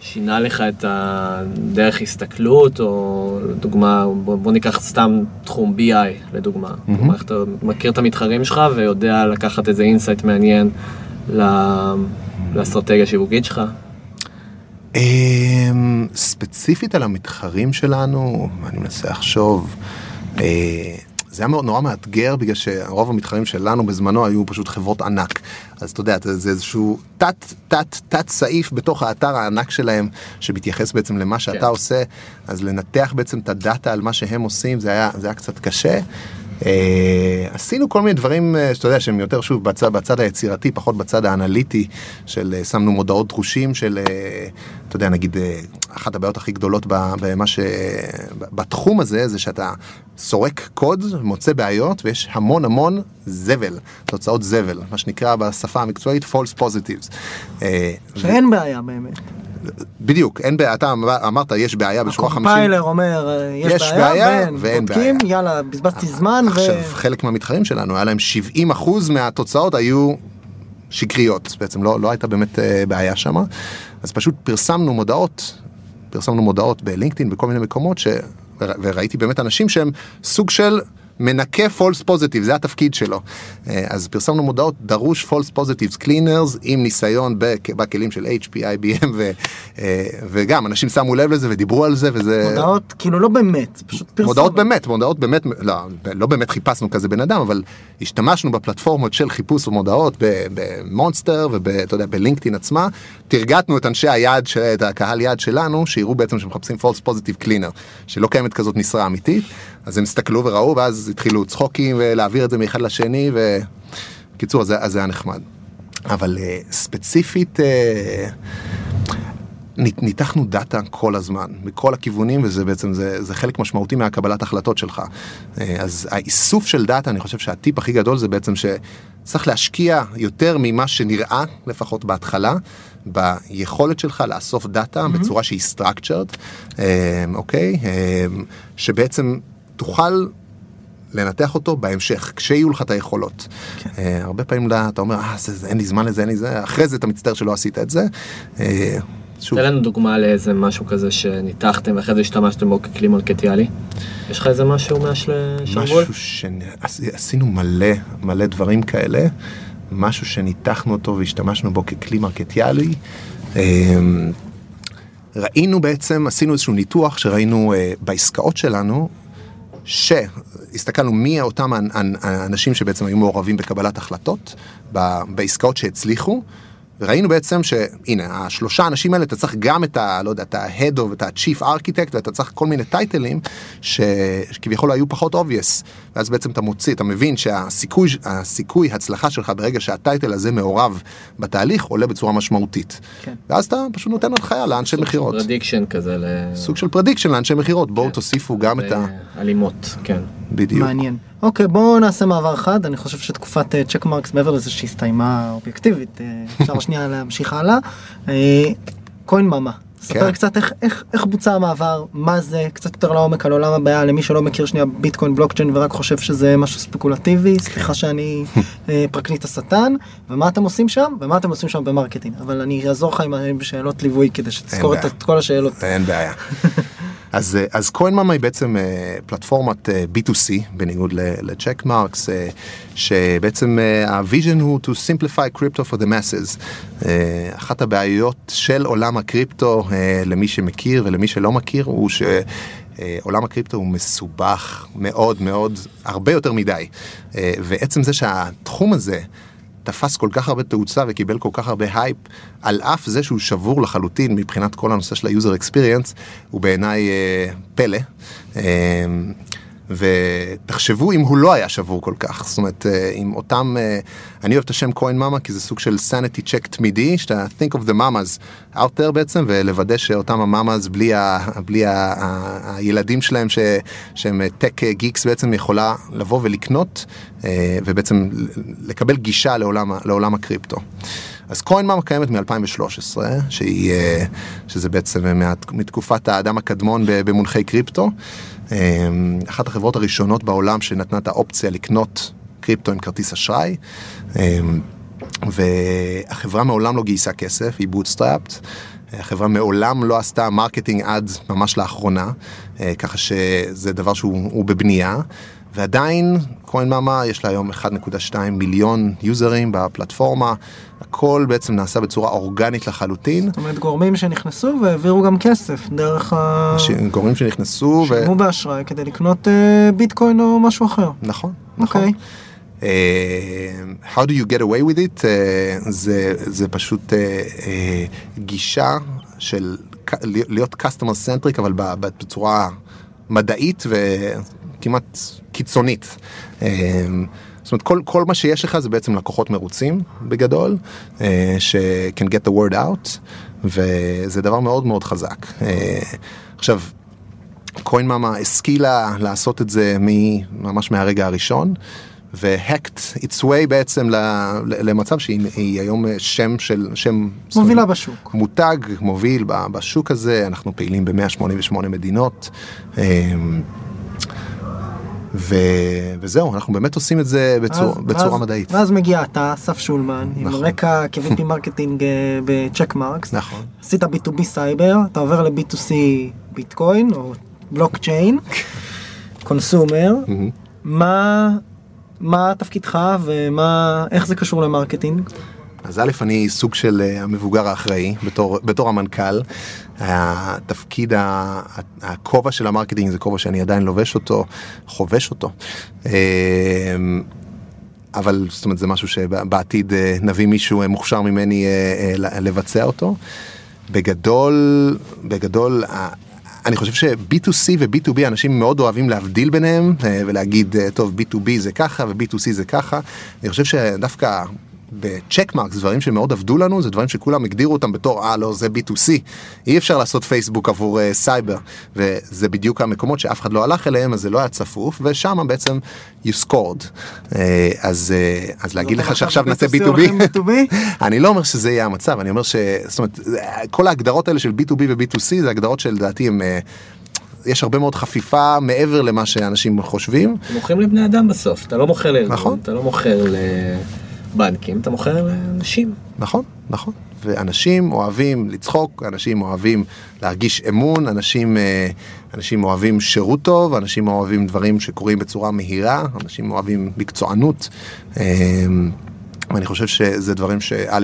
שינה לך את הדרך הסתכלות, או דוגמה, בוא, בוא ניקח סתם תחום BI לדוגמה. כלומר, איך אתה מכיר את המתחרים שלך ויודע לקחת איזה insight מעניין ל- לאסטרטגיה השיווקית שלך. אמ, ספציפית על המתחרים שלנו, אני מנסה לחשוב, אה, זה היה נורא מאתגר בגלל שרוב המתחרים שלנו בזמנו היו פשוט חברות ענק. אז אתה יודע, זה איזשהו תת תת תת סעיף בתוך האתר הענק שלהם שמתייחס בעצם למה שאתה כן. עושה, אז לנתח בעצם את הדאטה על מה שהם עושים זה היה, זה היה קצת קשה. אה, עשינו כל מיני דברים אה, שאתה יודע שהם יותר שוב בצד, בצד היצירתי פחות בצד האנליטי של אה, שמנו מודעות דרושים של אה, אתה יודע נגיד אה, אחת הבעיות הכי גדולות במה ש... בתחום הזה זה שאתה סורק קוד מוצא בעיות ויש המון המון זבל תוצאות זבל מה שנקרא בשפה המקצועית false positives. אה, שאין בעיה באמת. בדיוק אין בעיה אתה אמר- אמרת יש בעיה בשורה 50. הקומפיילר אומר אה, יש יש בעיה בעיה ואין, ואין בודקים, בעיה. יאללה בזבזתי זמן ו... עכשיו חלק מהמתחרים שלנו היה להם 70 אחוז מהתוצאות היו שקריות בעצם לא לא הייתה באמת אה, בעיה שם אז פשוט פרסמנו מודעות פרסמנו מודעות בלינקדאין בכל מיני מקומות ש... ור- וראיתי באמת אנשים שהם סוג של מנקה false positive זה התפקיד שלו. אה, אז פרסמנו מודעות דרוש false positives cleaners עם ניסיון בכ- בכלים של HP, IBM ו, אה, וגם אנשים שמו לב לזה ודיברו על זה וזה מודעות כאילו לא באמת, פשוט פרסומת. מודעות באמת, מודעות באמת, לא, לא באמת חיפשנו כזה בן אדם, אבל השתמשנו בפלטפורמות של חיפוש ומודעות במונסטר ואתה יודע, בלינקדאין עצמה, תרגטנו את אנשי היעד, של- את הקהל יעד שלנו, שיראו בעצם שמחפשים false positive cleaner, שלא קיימת כזאת משרה אמיתית, אז הם הסתכלו וראו, ואז התחילו צחוקים ולהעביר את זה מאחד לשני, וקיצור, אז זה- אז זה היה נחמד. אבל אה, ספציפית, אה, נית- ניתחנו data כל הזמן, מכל הכיוונים, וזה בעצם, זה, זה חלק משמעותי מהקבלת החלטות שלך. אה, אז האיסוף של data, אני חושב שהטיפ הכי גדול זה בעצם שצריך להשקיע יותר ממה שנראה, לפחות בהתחלה, ביכולת שלך לאסוף data mm-hmm. בצורה שהיא structured, אוקיי? שבעצם תוכל לנתח אותו בהמשך, כשיהיו לך את היכולות. כן. Uh, הרבה פעמים אתה אתה אומר, אה, זה, זה, אין לי זמן לזה, אין לי זה, אחרי זה אתה מצטער שלא עשית את זה. Uh, שוב, תן לנו דוגמה לאיזה משהו כזה שניתחתם ואחרי זה השתמשתם בו ככלי מרקטיאלי. יש לך איזה משהו מהשרוול? משהו שעשינו מלא, מלא דברים כאלה, משהו שניתחנו אותו והשתמשנו בו ככלי מרקטיאלי. Uh, ראינו בעצם, עשינו איזשהו ניתוח שראינו uh, בעסקאות שלנו, שהסתכלנו מי אותם האנ- האנ- האנשים שבעצם היו מעורבים בקבלת החלטות, בעסקאות שהצליחו. וראינו בעצם שהנה השלושה אנשים האלה אתה צריך גם את ה... לא יודע, את ה-Head of, את ה-Chief Architect ואתה צריך כל מיני טייטלים ש- שכביכול היו פחות obvious ואז בעצם אתה מוציא, אתה מבין שהסיכוי הסיכוי הצלחה שלך ברגע שהטייטל הזה מעורב בתהליך עולה בצורה משמעותית. כן. ואז אתה פשוט נותן הנחיה לאנשי מכירות. prediction כזה ל... סוג של prediction לאנשי מכירות בואו כן. תוסיפו גם את ה... אלימות, כן. בדיוק. מעניין. אוקיי, בואו נעשה מעבר אחד, אני חושב שתקופת צ'ק מרקס מעבר לזה שהסתיימה אובייקטיבית, אה, אפשר שנייה להמשיך הלאה. Coinmama, ספר כן. קצת איך, איך, איך בוצע המעבר, מה זה, קצת יותר לעומק על עולם הבעיה, למי שלא מכיר שנייה ביטקוין בלוקצ'יין ורק חושב שזה משהו ספקולטיבי, סליחה שאני אה, פרקליט השטן, ומה אתם עושים שם, ומה אתם עושים שם ב marketing, אבל אני אעזור לך עם שאלות ליווי כדי שתזכור. את כל השאלות. אין בעיה. אז אה, אז Coinmama היא בעצם אה, פלטפורמת אה, B2C בניגוד לצ'ק מרקס שבעצם ה vision הוא to simplify crypto for the masses. אחת הבעיות של עולם הקריפטו למי שמכיר ולמי שלא מכיר הוא ש... עולם הקריפטו הוא מסובך מאוד מאוד, הרבה יותר מדי. ועצם זה שהתחום הזה תפס כל כך הרבה תאוצה וקיבל כל כך הרבה הייפ, על אף זה שהוא שבור לחלוטין מבחינת כל הנושא של ה-user experience, הוא בעיניי אה, פלא. אה, ותחשבו אם הוא לא היה שבור כל כך, זאת אומרת, אה, עם אותם, אה, אני אוהב את השם Coinmama כי זה סוג של sanity check תמידי, שאתה, think of the mamas out there בעצם, ולוודא שאותם ה mamas בלי, ה, בלי ה, ה, הילדים שלהם ש, שהם tech geeks בעצם יכולה לבוא ולקנות, אה, ובעצם לקבל גישה לעולם, ה- לעולם הקריפטו. אז מאמה קיימת מ-2013, שהיא, אה, שזה בעצם מתקופת האדם הקדמון במונחי קריפטו. אה, אחת החברות הראשונות בעולם שנתנה את האופציה לקנות קריפטו עם כרטיס אשראי. אה, והחברה מעולם לא גייסה כסף, היא bootstrapped. החברה מעולם לא עשתה marketing עד ממש לאחרונה, אה, ככה שזה דבר שהוא הוא בבנייה. ועדיין, Coinmama יש לה היום 1.2 מיליון יוזרים בפלטפורמה, הכל בעצם נעשה בצורה אורגנית לחלוטין. זאת אומרת גורמים שנכנסו והעבירו גם כסף דרך ה... ש- גורמים שנכנסו, ו... שילמו באשראי כדי לקנות אה, ביטקוין או משהו אחר. נכון, נכון. אוקיי. אה, How do you get away with it? אה, זה, זה פשוט אה, אה, גישה של להיות customer centric אבל בצורה מדעית וכמעט קיצונית. אה, זאת אומרת כל, כל מה שיש לך זה בעצם לקוחות מרוצים בגדול, אה, ש- can get the word out וזה דבר מאוד מאוד חזק. אה, עכשיו קוין מאמה השכילה לעשות את זה ממש מהרגע הראשון. ו hacked its way בעצם למצב שהיא היא היום שם של שם מובילה בשוק. מותג מוביל בשוק הזה אנחנו פעילים ב-188 מדינות. ו... וזהו אנחנו באמת עושים את זה בצור... ואז- בצורה ואז- מדעית. ואז מגיע אתה, אסף שולמן, עם נכון. רקע כ-VP marketing בצ'ק מרקס. נכון. עשית B2B סייבר, אתה עובר ל-B2C ביטקוין או בלוקצ'יין, consumer. מה... מה תפקידך ומה איך זה קשור ל marketing? אז א', אני סוג של אה, המבוגר האחראי בתור, בתור המנכ"ל. התפקיד, הכובע של ה marketing זה כובע שאני עדיין לובש אותו, חובש אותו. אה, אבל זאת אומרת זה משהו שבעתיד אה, נביא מישהו אה, מוכשר ממני לבצע אותו. בגדול, בגדול, אני חושב ש-B2C ו-B2B אנשים מאוד אוהבים להבדיל ביניהם ולהגיד טוב B2B זה ככה ו-B2C זה ככה. אני חושב שדווקא בצ'ק מרקס דברים שמאוד עבדו לנו זה דברים שכולם הגדירו אותם בתור אה לא זה B2C אי אפשר לעשות פייסבוק עבור אה, סייבר וזה בדיוק המקומות שאף אחד לא הלך אליהם אז זה לא היה צפוף ושם בעצם you scored אה, אז אה, אז להגיד לך שעכשיו נעשה B2C B2B הולכים B2B? אני לא אומר שזה יהיה המצב אני אומר ש... זאת אומרת כל ההגדרות האלה של B2B ו-B2C זה הגדרות שלדעתי הם. אה, יש הרבה מאוד חפיפה מעבר למה שאנשים חושבים. מוכרים לבני אדם בסוף, אתה לא מוכר לארגון, נכון. אתה לא מוכר לבנקים, אתה מוכר לאנשים. נכון, נכון. ואנשים אוהבים לצחוק, אנשים אוהבים להרגיש אמון, אנשים, אה, אנשים אוהבים שירות טוב, אנשים אוהבים דברים שקורים בצורה מהירה, אנשים אוהבים מקצוענות. אה, ואני חושב שזה דברים שא',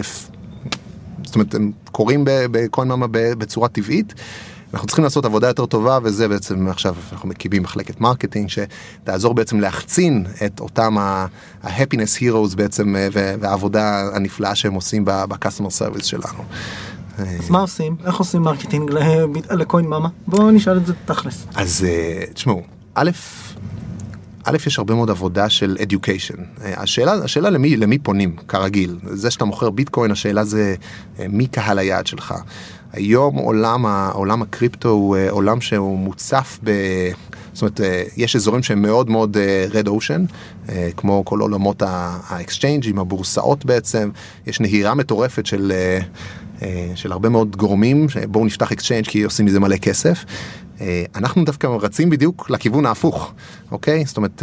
זאת אומרת, הם קורים ב- ב Coinmama ב- בצורה טבעית. אנחנו צריכים לעשות עבודה יותר טובה וזה בעצם עכשיו אנחנו מקימים מחלקת marketing שתעזור בעצם להחצין את אותם ה-happiness heroes בעצם אה, והעבודה הנפלאה שהם עושים ב-customer service שלנו. אז מה עושים? איך עושים marketing ל Coinmama? בואו נשאל את זה תכלס. אז אה, תשמעו, א', א', יש הרבה מאוד עבודה של education. אה, השאלה, השאלה למי, למי פונים, כרגיל. זה שאתה מוכר ביטקוין, השאלה זה מי קהל היעד שלך. היום עולם, עולם הקריפטו הוא אה, עולם שהוא מוצף ב... זאת אומרת, אה, יש אזורים שהם מאוד מאוד ocean, אה, כמו כל עולמות האקסצ'יינג'ים, הבורסאות בעצם, יש נהירה מטורפת של, של הרבה מאוד גורמים, בואו נפתח exchange כי עושים מזה מלא כסף. אנחנו דווקא רצים בדיוק לכיוון ההפוך, אוקיי? זאת אומרת,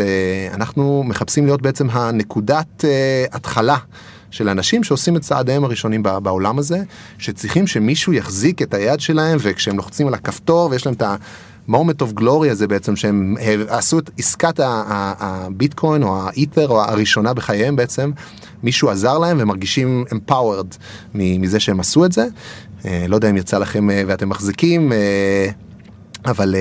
אנחנו מחפשים להיות בעצם הנקודת התחלה. של אנשים שעושים את צעדיהם הראשונים בעולם הזה, שצריכים שמישהו יחזיק את היד שלהם וכשהם לוחצים על הכפתור ויש להם את ה-moment of glory הזה בעצם שהם עשו את עסקת ה- ה- הביטקוין או האית'ר או הראשונה בחייהם בעצם, מישהו עזר להם והם מרגישים empowered מזה שהם עשו את זה. אה, לא יודע אם יצא לכם אה, ואתם מחזיקים. אה, אבל,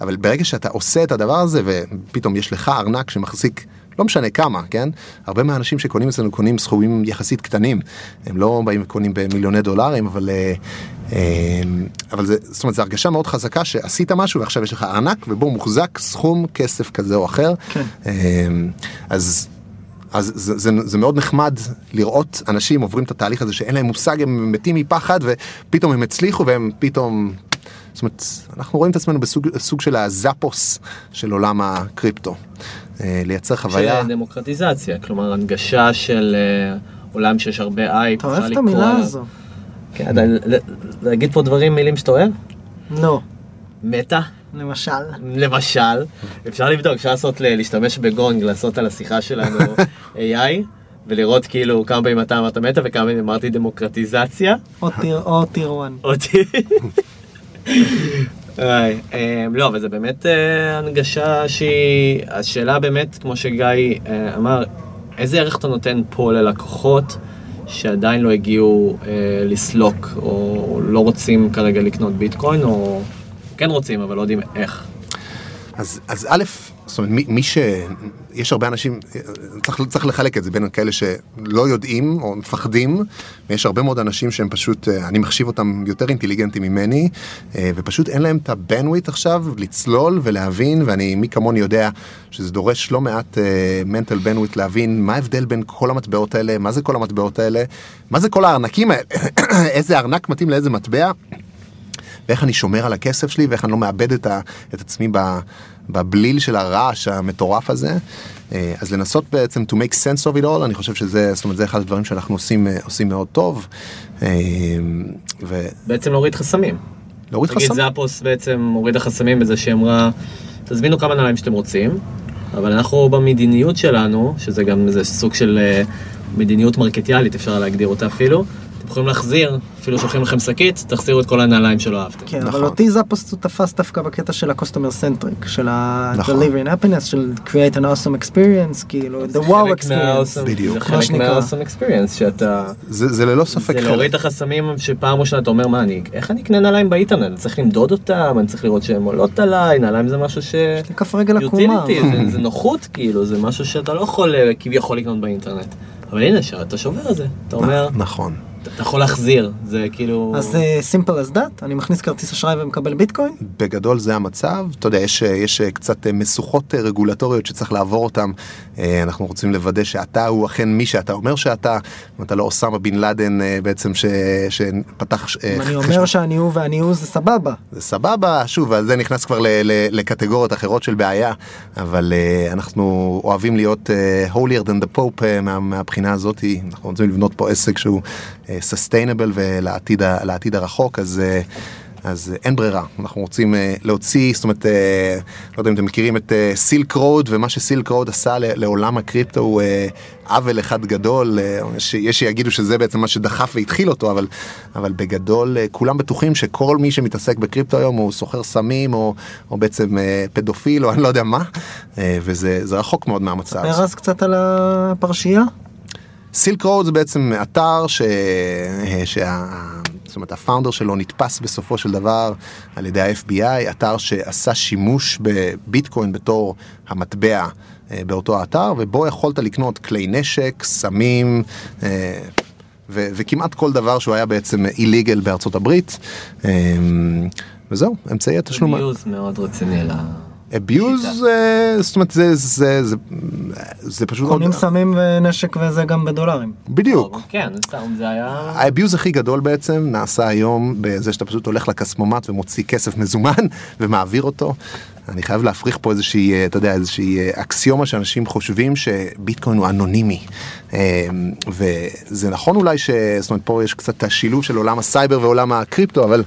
אבל ברגע שאתה עושה את הדבר הזה ופתאום יש לך ארנק שמחזיק לא משנה כמה, כן? הרבה מהאנשים שקונים אצלנו קונים סכומים יחסית קטנים. הם לא באים וקונים במיליוני דולרים, אבל, אה, אה, אבל זה, זאת אומרת, זו הרגשה מאוד חזקה שעשית משהו ועכשיו יש לך ארנק ובו מוחזק סכום כסף כזה או אחר. כן. אה, אז אז זה, זה, זה מאוד נחמד לראות אנשים עוברים את התהליך הזה שאין להם מושג, הם מתים מפחד ופתאום הם הצליחו והם פתאום... זאת אומרת, אנחנו רואים את עצמנו בסוג סוג של הזאפוס של עולם הקריפטו. אה, לייצר חוויה... של דמוקרטיזציה, כלומר הנגשה של אה, עולם שיש הרבה אייפ. אתה אוהב את המילה הזו? כן, להגיד פה דברים, מילים שאתה אוהב? לא. מטה, למשל. למשל, אפשר לבדוק, אפשר לעשות, להשתמש בגונג, לעשות על השיחה שלנו AI, ולראות כאילו כמה פעמים אתה אמרת מטה וכמה פעמים אמרתי דמוקרטיזציה. או טיר 1. אמ, לא, אבל זה באמת אה, הנגשה שהיא, השאלה באמת, כמו שגיא אה, אמר, איזה ערך אתה נותן פה ללקוחות שעדיין לא הגיעו אה, לסלוק, או לא רוצים כרגע לקנות ביטקוין, או כן רוצים, אבל לא יודעים איך. אז א', זאת אומרת, מי, מי ש... יש הרבה אנשים, צריך, צריך לחלק את זה בין כאלה שלא יודעים או מפחדים, ויש הרבה מאוד אנשים שהם פשוט, אה, אני מחשיב אותם יותר אינטליגנטים ממני, אה, ופשוט אין להם את הבנוויט עכשיו לצלול ולהבין, ואני, מי כמוני יודע שזה דורש לא מעט מנטל uh, בנוויט להבין מה ההבדל בין כל המטבעות האלה, מה זה כל המטבעות האלה, מה זה כל הארנקים האלה, איזה ארנק מתאים לאיזה מטבע. ואיך אני שומר על הכסף שלי ואיך אני לא מאבד את, ה, את עצמי ב, בבליל של הרעש המטורף הזה. אה, אז לנסות בעצם to make sense of it all, אני חושב שזה, זאת אומרת, זה אחד הדברים שאנחנו עושים, אה, עושים מאוד טוב. אה, בעצם להוריד חסמים. ולהוריד נגיד חסם. זאפוס בעצם הורידה חסמים בזה שהיא אמרה, תזמינו כמה נעליים שאתם רוצים, אבל אנחנו במדיניות שלנו, שזה גם איזה סוג של מדיניות מרקטיאלית, אפשר להגדיר אותה אפילו, אתם יכולים להחזיר, אפילו שולחים לכם שקית, תחזירו את כל הנעליים שלא אהבתם. כן, נכון. אבל אותי זאפוס הוא תפס דווקא בקטע של ה-customer centric, של נכון. ה-delivery and happiness, של create an awesome experience, כאילו, the זה wow חלק experience. בדיוק. זה חלק. מה-awesome experience, שאתה... זה, זה ללא ספק זה להוריד את החסמים שפעם ראשונה אתה אומר, מה אני, איך אני אקנה נעליים באינטרנט? אני צריך למדוד אותם, אני צריך לראות שהן עולות עליי, נעליים זה משהו ש... יש לי כף רגל עקומה. זה- זה נוחות כאילו, זה משהו שאתה לא יכול אה, כביכול לקנות באינטרנט. אבל הנה, אתה שובר את זה, אתה אומר, נכון. אתה יכול להחזיר, זה כאילו... אז אה, simple as that, אני מכניס כרטיס אשראי ומקבל ביטקוין? בגדול זה המצב, אתה יודע, יש, יש קצת משוכות רגולטוריות שצריך לעבור אותם, אה, אנחנו רוצים לוודא שאתה הוא אכן מי שאתה אומר שאתה, אם אתה לא אוסמה בן לאדן אה, בעצם ש, שפתח... אה, אם אני אומר שאני הוא ואני הוא זה סבבה. זה סבבה, שוב, אז זה נכנס כבר ל- ל- לקטגוריות אחרות של בעיה, אבל אנחנו אוהבים להיות holier than the pope מה, מהבחינה הזאת, אנחנו רוצים לבנות פה עסק שהוא uh, sustainable ולעתיד הרחוק, אז... Uh, אז אה, אין ברירה, אנחנו רוצים אה, להוציא, זאת אומרת, אה, לא יודע אם אתם מכירים את Silk Road ומה ש Silk Road עשה לעולם הקריפטו הוא אה, עוול אחד גדול, אה, יש שיגידו שזה בעצם מה שדחף והתחיל אותו, אבל, אבל בגדול אה, כולם בטוחים שכל מי שמתעסק בקריפטו היום הוא סוחר סמים או, או בעצם אה, פדופיל או אני לא יודע מה, אה, וזה זה רחוק מאוד מהמצב. ספר אז קצת על הפרשייה. סילק רוד זה בעצם אתר ש... שה... זאת אומרת הפאונדר שלו נתפס בסופו של דבר על ידי ה-FBI, אתר שעשה שימוש בביטקוין בתור המטבע אה, באותו האתר, ובו יכולת לקנות כלי נשק, סמים. אה, ו- וכמעט כל דבר שהוא היה בעצם איליגל בארצות הברית. אה, וזהו, אמצעי התשלום. גיוס מאוד רציני ל... abuse, אה, זאת אומרת זה, זה, זה, זה פשוט, קונים עוד- סמים ונשק וזה גם בדולרים. בדיוק. כן, סתם, זה היה... האביוז הכי גדול בעצם נעשה היום בזה שאתה פשוט הולך לכספומט ומוציא כסף מזומן ומעביר אותו. אני חייב להפריך פה איזושהי, אה, אתה יודע, איזושהי אה, אקסיומה שאנשים חושבים שביטקוין הוא אנונימי. וזה נכון אולי ש... זאת אומרת, פה יש קצת השילוב של עולם הסייבר ועולם הקריפטו, אבל,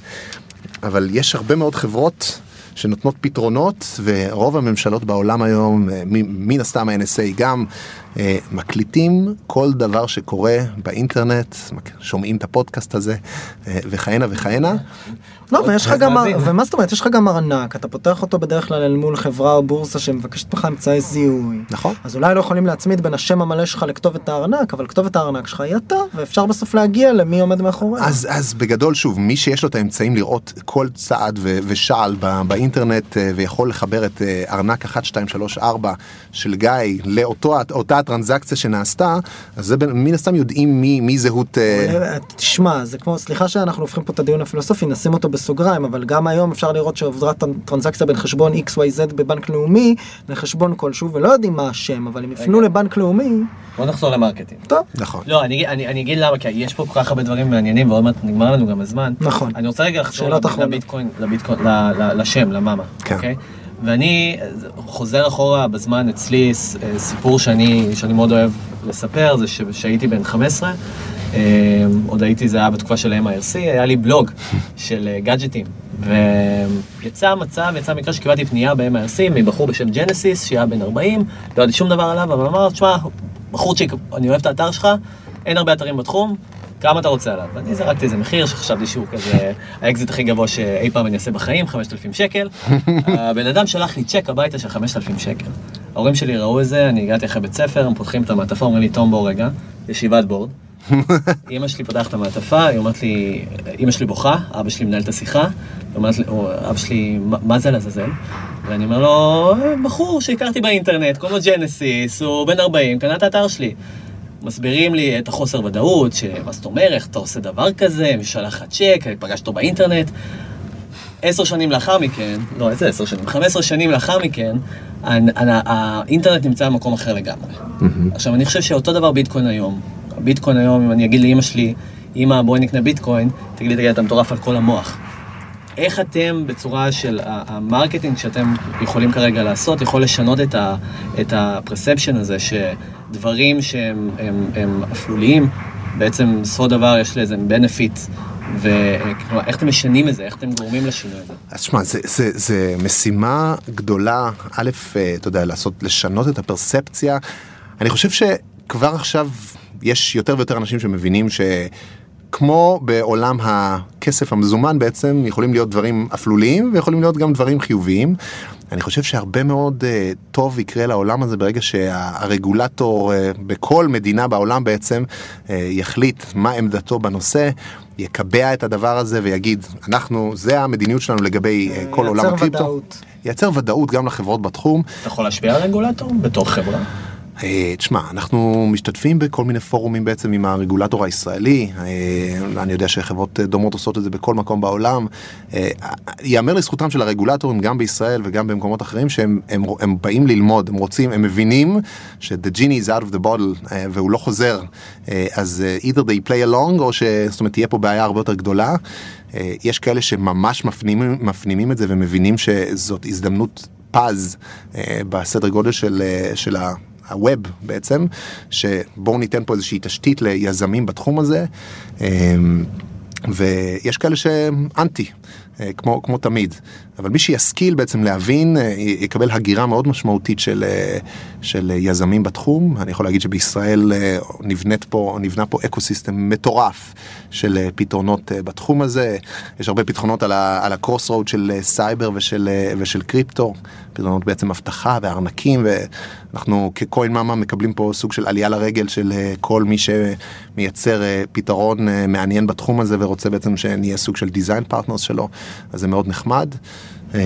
אבל יש הרבה מאוד חברות שנותנות פתרונות, ורוב הממשלות בעולם היום, אה, מן הסתם ה-NSA גם, מקליטים כל דבר שקורה באינטרנט, שומעים את הפודקאסט הזה, אה, וכהנה וכהנה. לא, ויש לך גם. ומה זאת אומרת, יש לך גם ארנק, אתה פותח אותו בדרך כלל אל מול חברה או בורסה שמבקשת ממך אמצעי זיהוי. נכון. אז אולי לא יכולים להצמיד בין השם המלא שלך לכתובת הארנק, אבל כתובת הארנק שלך היא אתה, ואפשר בסוף להגיע למי עומד מאחורי. אז, אז בגדול שוב, מי שיש לו את האמצעים לראות כל צעד ו- ושעל באינטרנט אה, ויכול לחבר את אה, ארנק 1, 2, 3, 4 של גיא לאותה הטרנזקציה שנעשתה, אז זה בין- מן הסתם יודעים מי, מי זהות... אה, אה, תשמע, זה כמו, סליחה שאנחנו הופכים פה את הדיון הפילוסופי, נשים אותו בסוגריים, אבל גם היום אפשר לראות שעוברה טר- טרנזקציה בין חשבון XYZ בבנק לאומי לחשבון כלשהו, ולא יודעים מה השם, אבל אם יפנו. לבנק לאומי, בוא נחזור ל marketing. טוב, נכון. לא, אני, אני, אני אגיד למה, כי יש פה כל כך הרבה דברים מעניינים ועוד מעט נגמר לנו גם הזמן. נכון. אני רוצה רגע לחזור. לביטקוין, לביטקוין, ל- ל- לשם, למאמא, כן. אוקיי? ואני חוזר אחורה בזמן אצלי, אה, סיפור שאני, שאני מאוד אוהב לספר, זה שהייתי בן 15, אה, עוד הייתי, זה היה בתקופה של MIRC, היה לי בלוג של אה, גאדג'טים. ויצא מצב, יצא מקרה שקיבלתי פנייה ב-MIRC מבחור בשם ג'נסיס, שהיה בן 40, לא ידעתי שום דבר עליו, אבל אמר, תשמע, בחורצ'יק, אני אוהב את האתר שלך, אין הרבה אתרים בתחום, כמה אתה רוצה עליו? ואני זרקתי איזה מחיר שחשבתי שהוא כזה האקזיט הכי גבוה שאי פעם אני אעשה בחיים, 5,000 שקל. הבן אדם שלח לי צ'ק הביתה של 5,000 שקל. ההורים שלי ראו את זה, אני הגעתי אחרי בית ספר, הם פותחים את המעטפה, אומרים לי, תום בוא רגע, ישיבת board. אמא שלי פותחת את המעטפה, היא אומרת לי, אמא שלי בוכה, אבא שלי מנהל את השיחה, היא אומרת לי, אבא שלי, "מה- מה זה לעזאזל? ואני אומר לו, בחור שהכרתי באינטרנט, קוראים לו ג'נסיס, הוא בן 40, קנה את האתר שלי. מסבירים לי את החוסר ודאות, שמה זאת אומרת, איך אתה עושה דבר כזה, מי שלח לך צ'ק, פגשת אותו באינטרנט. עשר שנים לאחר מכן, לא, איזה עשר שנים? 15 שנים לאחר מכן, האינטרנט נמצא במקום אחר לגמרי. עכשיו, אני חושב שאותו דבר ביטקוין היום. הביטקוין היום, אם אני אגיד לאמא שלי, אמא, בואי נקנה ביטקוין, תגיד לי, תגיד, אתה מטורף על כל המוח. איך אתם, בצורה של ה marketing שאתם יכולים כרגע לעשות, יכול לשנות את, ה, את ה perception הזה, שדברים שהם הם, הם אפלוליים, בעצם בסופו דבר יש לזה benefit, וכלומר, איך אתם משנים את זה, איך אתם גורמים לשינוי הזה? אז שמע, זה משימה גדולה, א', אה, אתה יודע, לעשות, לשנות את הפרספציה. אני חושב שכבר עכשיו יש יותר ויותר אנשים שמבינים שכמו בעולם הכסף המזומן בעצם, יכולים להיות דברים אפלוליים ויכולים להיות גם דברים חיוביים. אני חושב שהרבה מאוד uh, טוב יקרה לעולם הזה ברגע שהרגולטור uh, בכל מדינה בעולם בעצם uh, יחליט מה עמדתו בנושא, יקבע את הדבר הזה ויגיד, אנחנו, זה המדיניות שלנו לגבי uh, כל עולם ייצר הקריפטו. ודאות. ייצר ודאות גם לחברות בתחום. אתה יכול להשפיע על רגולטור בתור חברה? אה, תשמע, אנחנו משתתפים בכל מיני פורומים בעצם עם הרגולטור הישראלי, אה, אני יודע שחברות דומות עושות את זה בכל מקום בעולם. אה, ייאמר לזכותם של הרגולטורים גם בישראל וגם במקומות אחרים שהם הם, הם באים ללמוד, הם רוצים, הם מבינים ש-the genie is out of the bottle והוא לא חוזר, אז either they play along או ש... זאת אומרת תהיה פה בעיה הרבה יותר גדולה. יש כאלה שממש מפנימים, מפנימים את זה ומבינים שזאת הזדמנות פז בסדר גודל של, של ה... ה Web בעצם, שבואו ניתן פה איזושהי תשתית ליזמים בתחום הזה, אמ, ויש כאלה שהם אנטי, אה, כמו, כמו תמיד, אבל מי שישכיל בעצם להבין, אה, יקבל הגירה מאוד משמעותית של, אה, של יזמים בתחום. אני יכול להגיד שבישראל נבנית פה, נבנה פה ecosystem מטורף של פתרונות בתחום הזה. יש הרבה פתרונות על ה- על ה crossroad של סייבר ושל, ושל קריפטו, פתרונות בעצם אבטחה וארנקים ואנחנו כ Coinmama מקבלים פה סוג של עלייה לרגל של אה, כל מי שמייצר אה, פתרון אה, מעניין בתחום הזה ורוצה בעצם שנהיה סוג של design partners שלו אז זה מאוד נחמד. אה,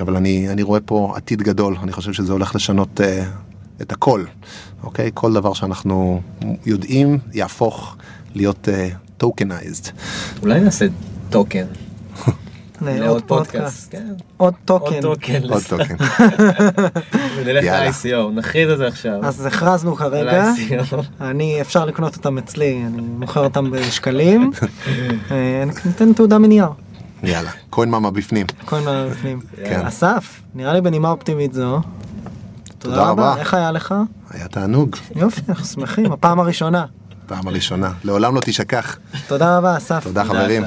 אבל אני, אני רואה פה עתיד גדול אני חושב שזה הולך לשנות את הכל אוקיי כל דבר שאנחנו יודעים יהפוך להיות tokenized. אולי נעשה טוקן. לעוד לעוד פודקאסט. כן. עוד עוד טוקן. טוקן. עוד טוקן. ונלך. ל-ICO, נכריז את זה עכשיו. אז הכרזנו כרגע. אני, אפשר לקנות אותם אצלי, אני מוכר אותם בשקלים, אה, ניתן תעודה מנייר, יאללה Coinmama בפנים. כל מה בפנים. כן. אסף, נראה לי בנימה אופטימית זו. תודה תודה רבה. איך היה לך? היה תענוג יופי, אנחנו שמחים, הפעם הראשונה. פעם הראשונה לעולם לא תשכח תודה רבה אסף. תודה חברים.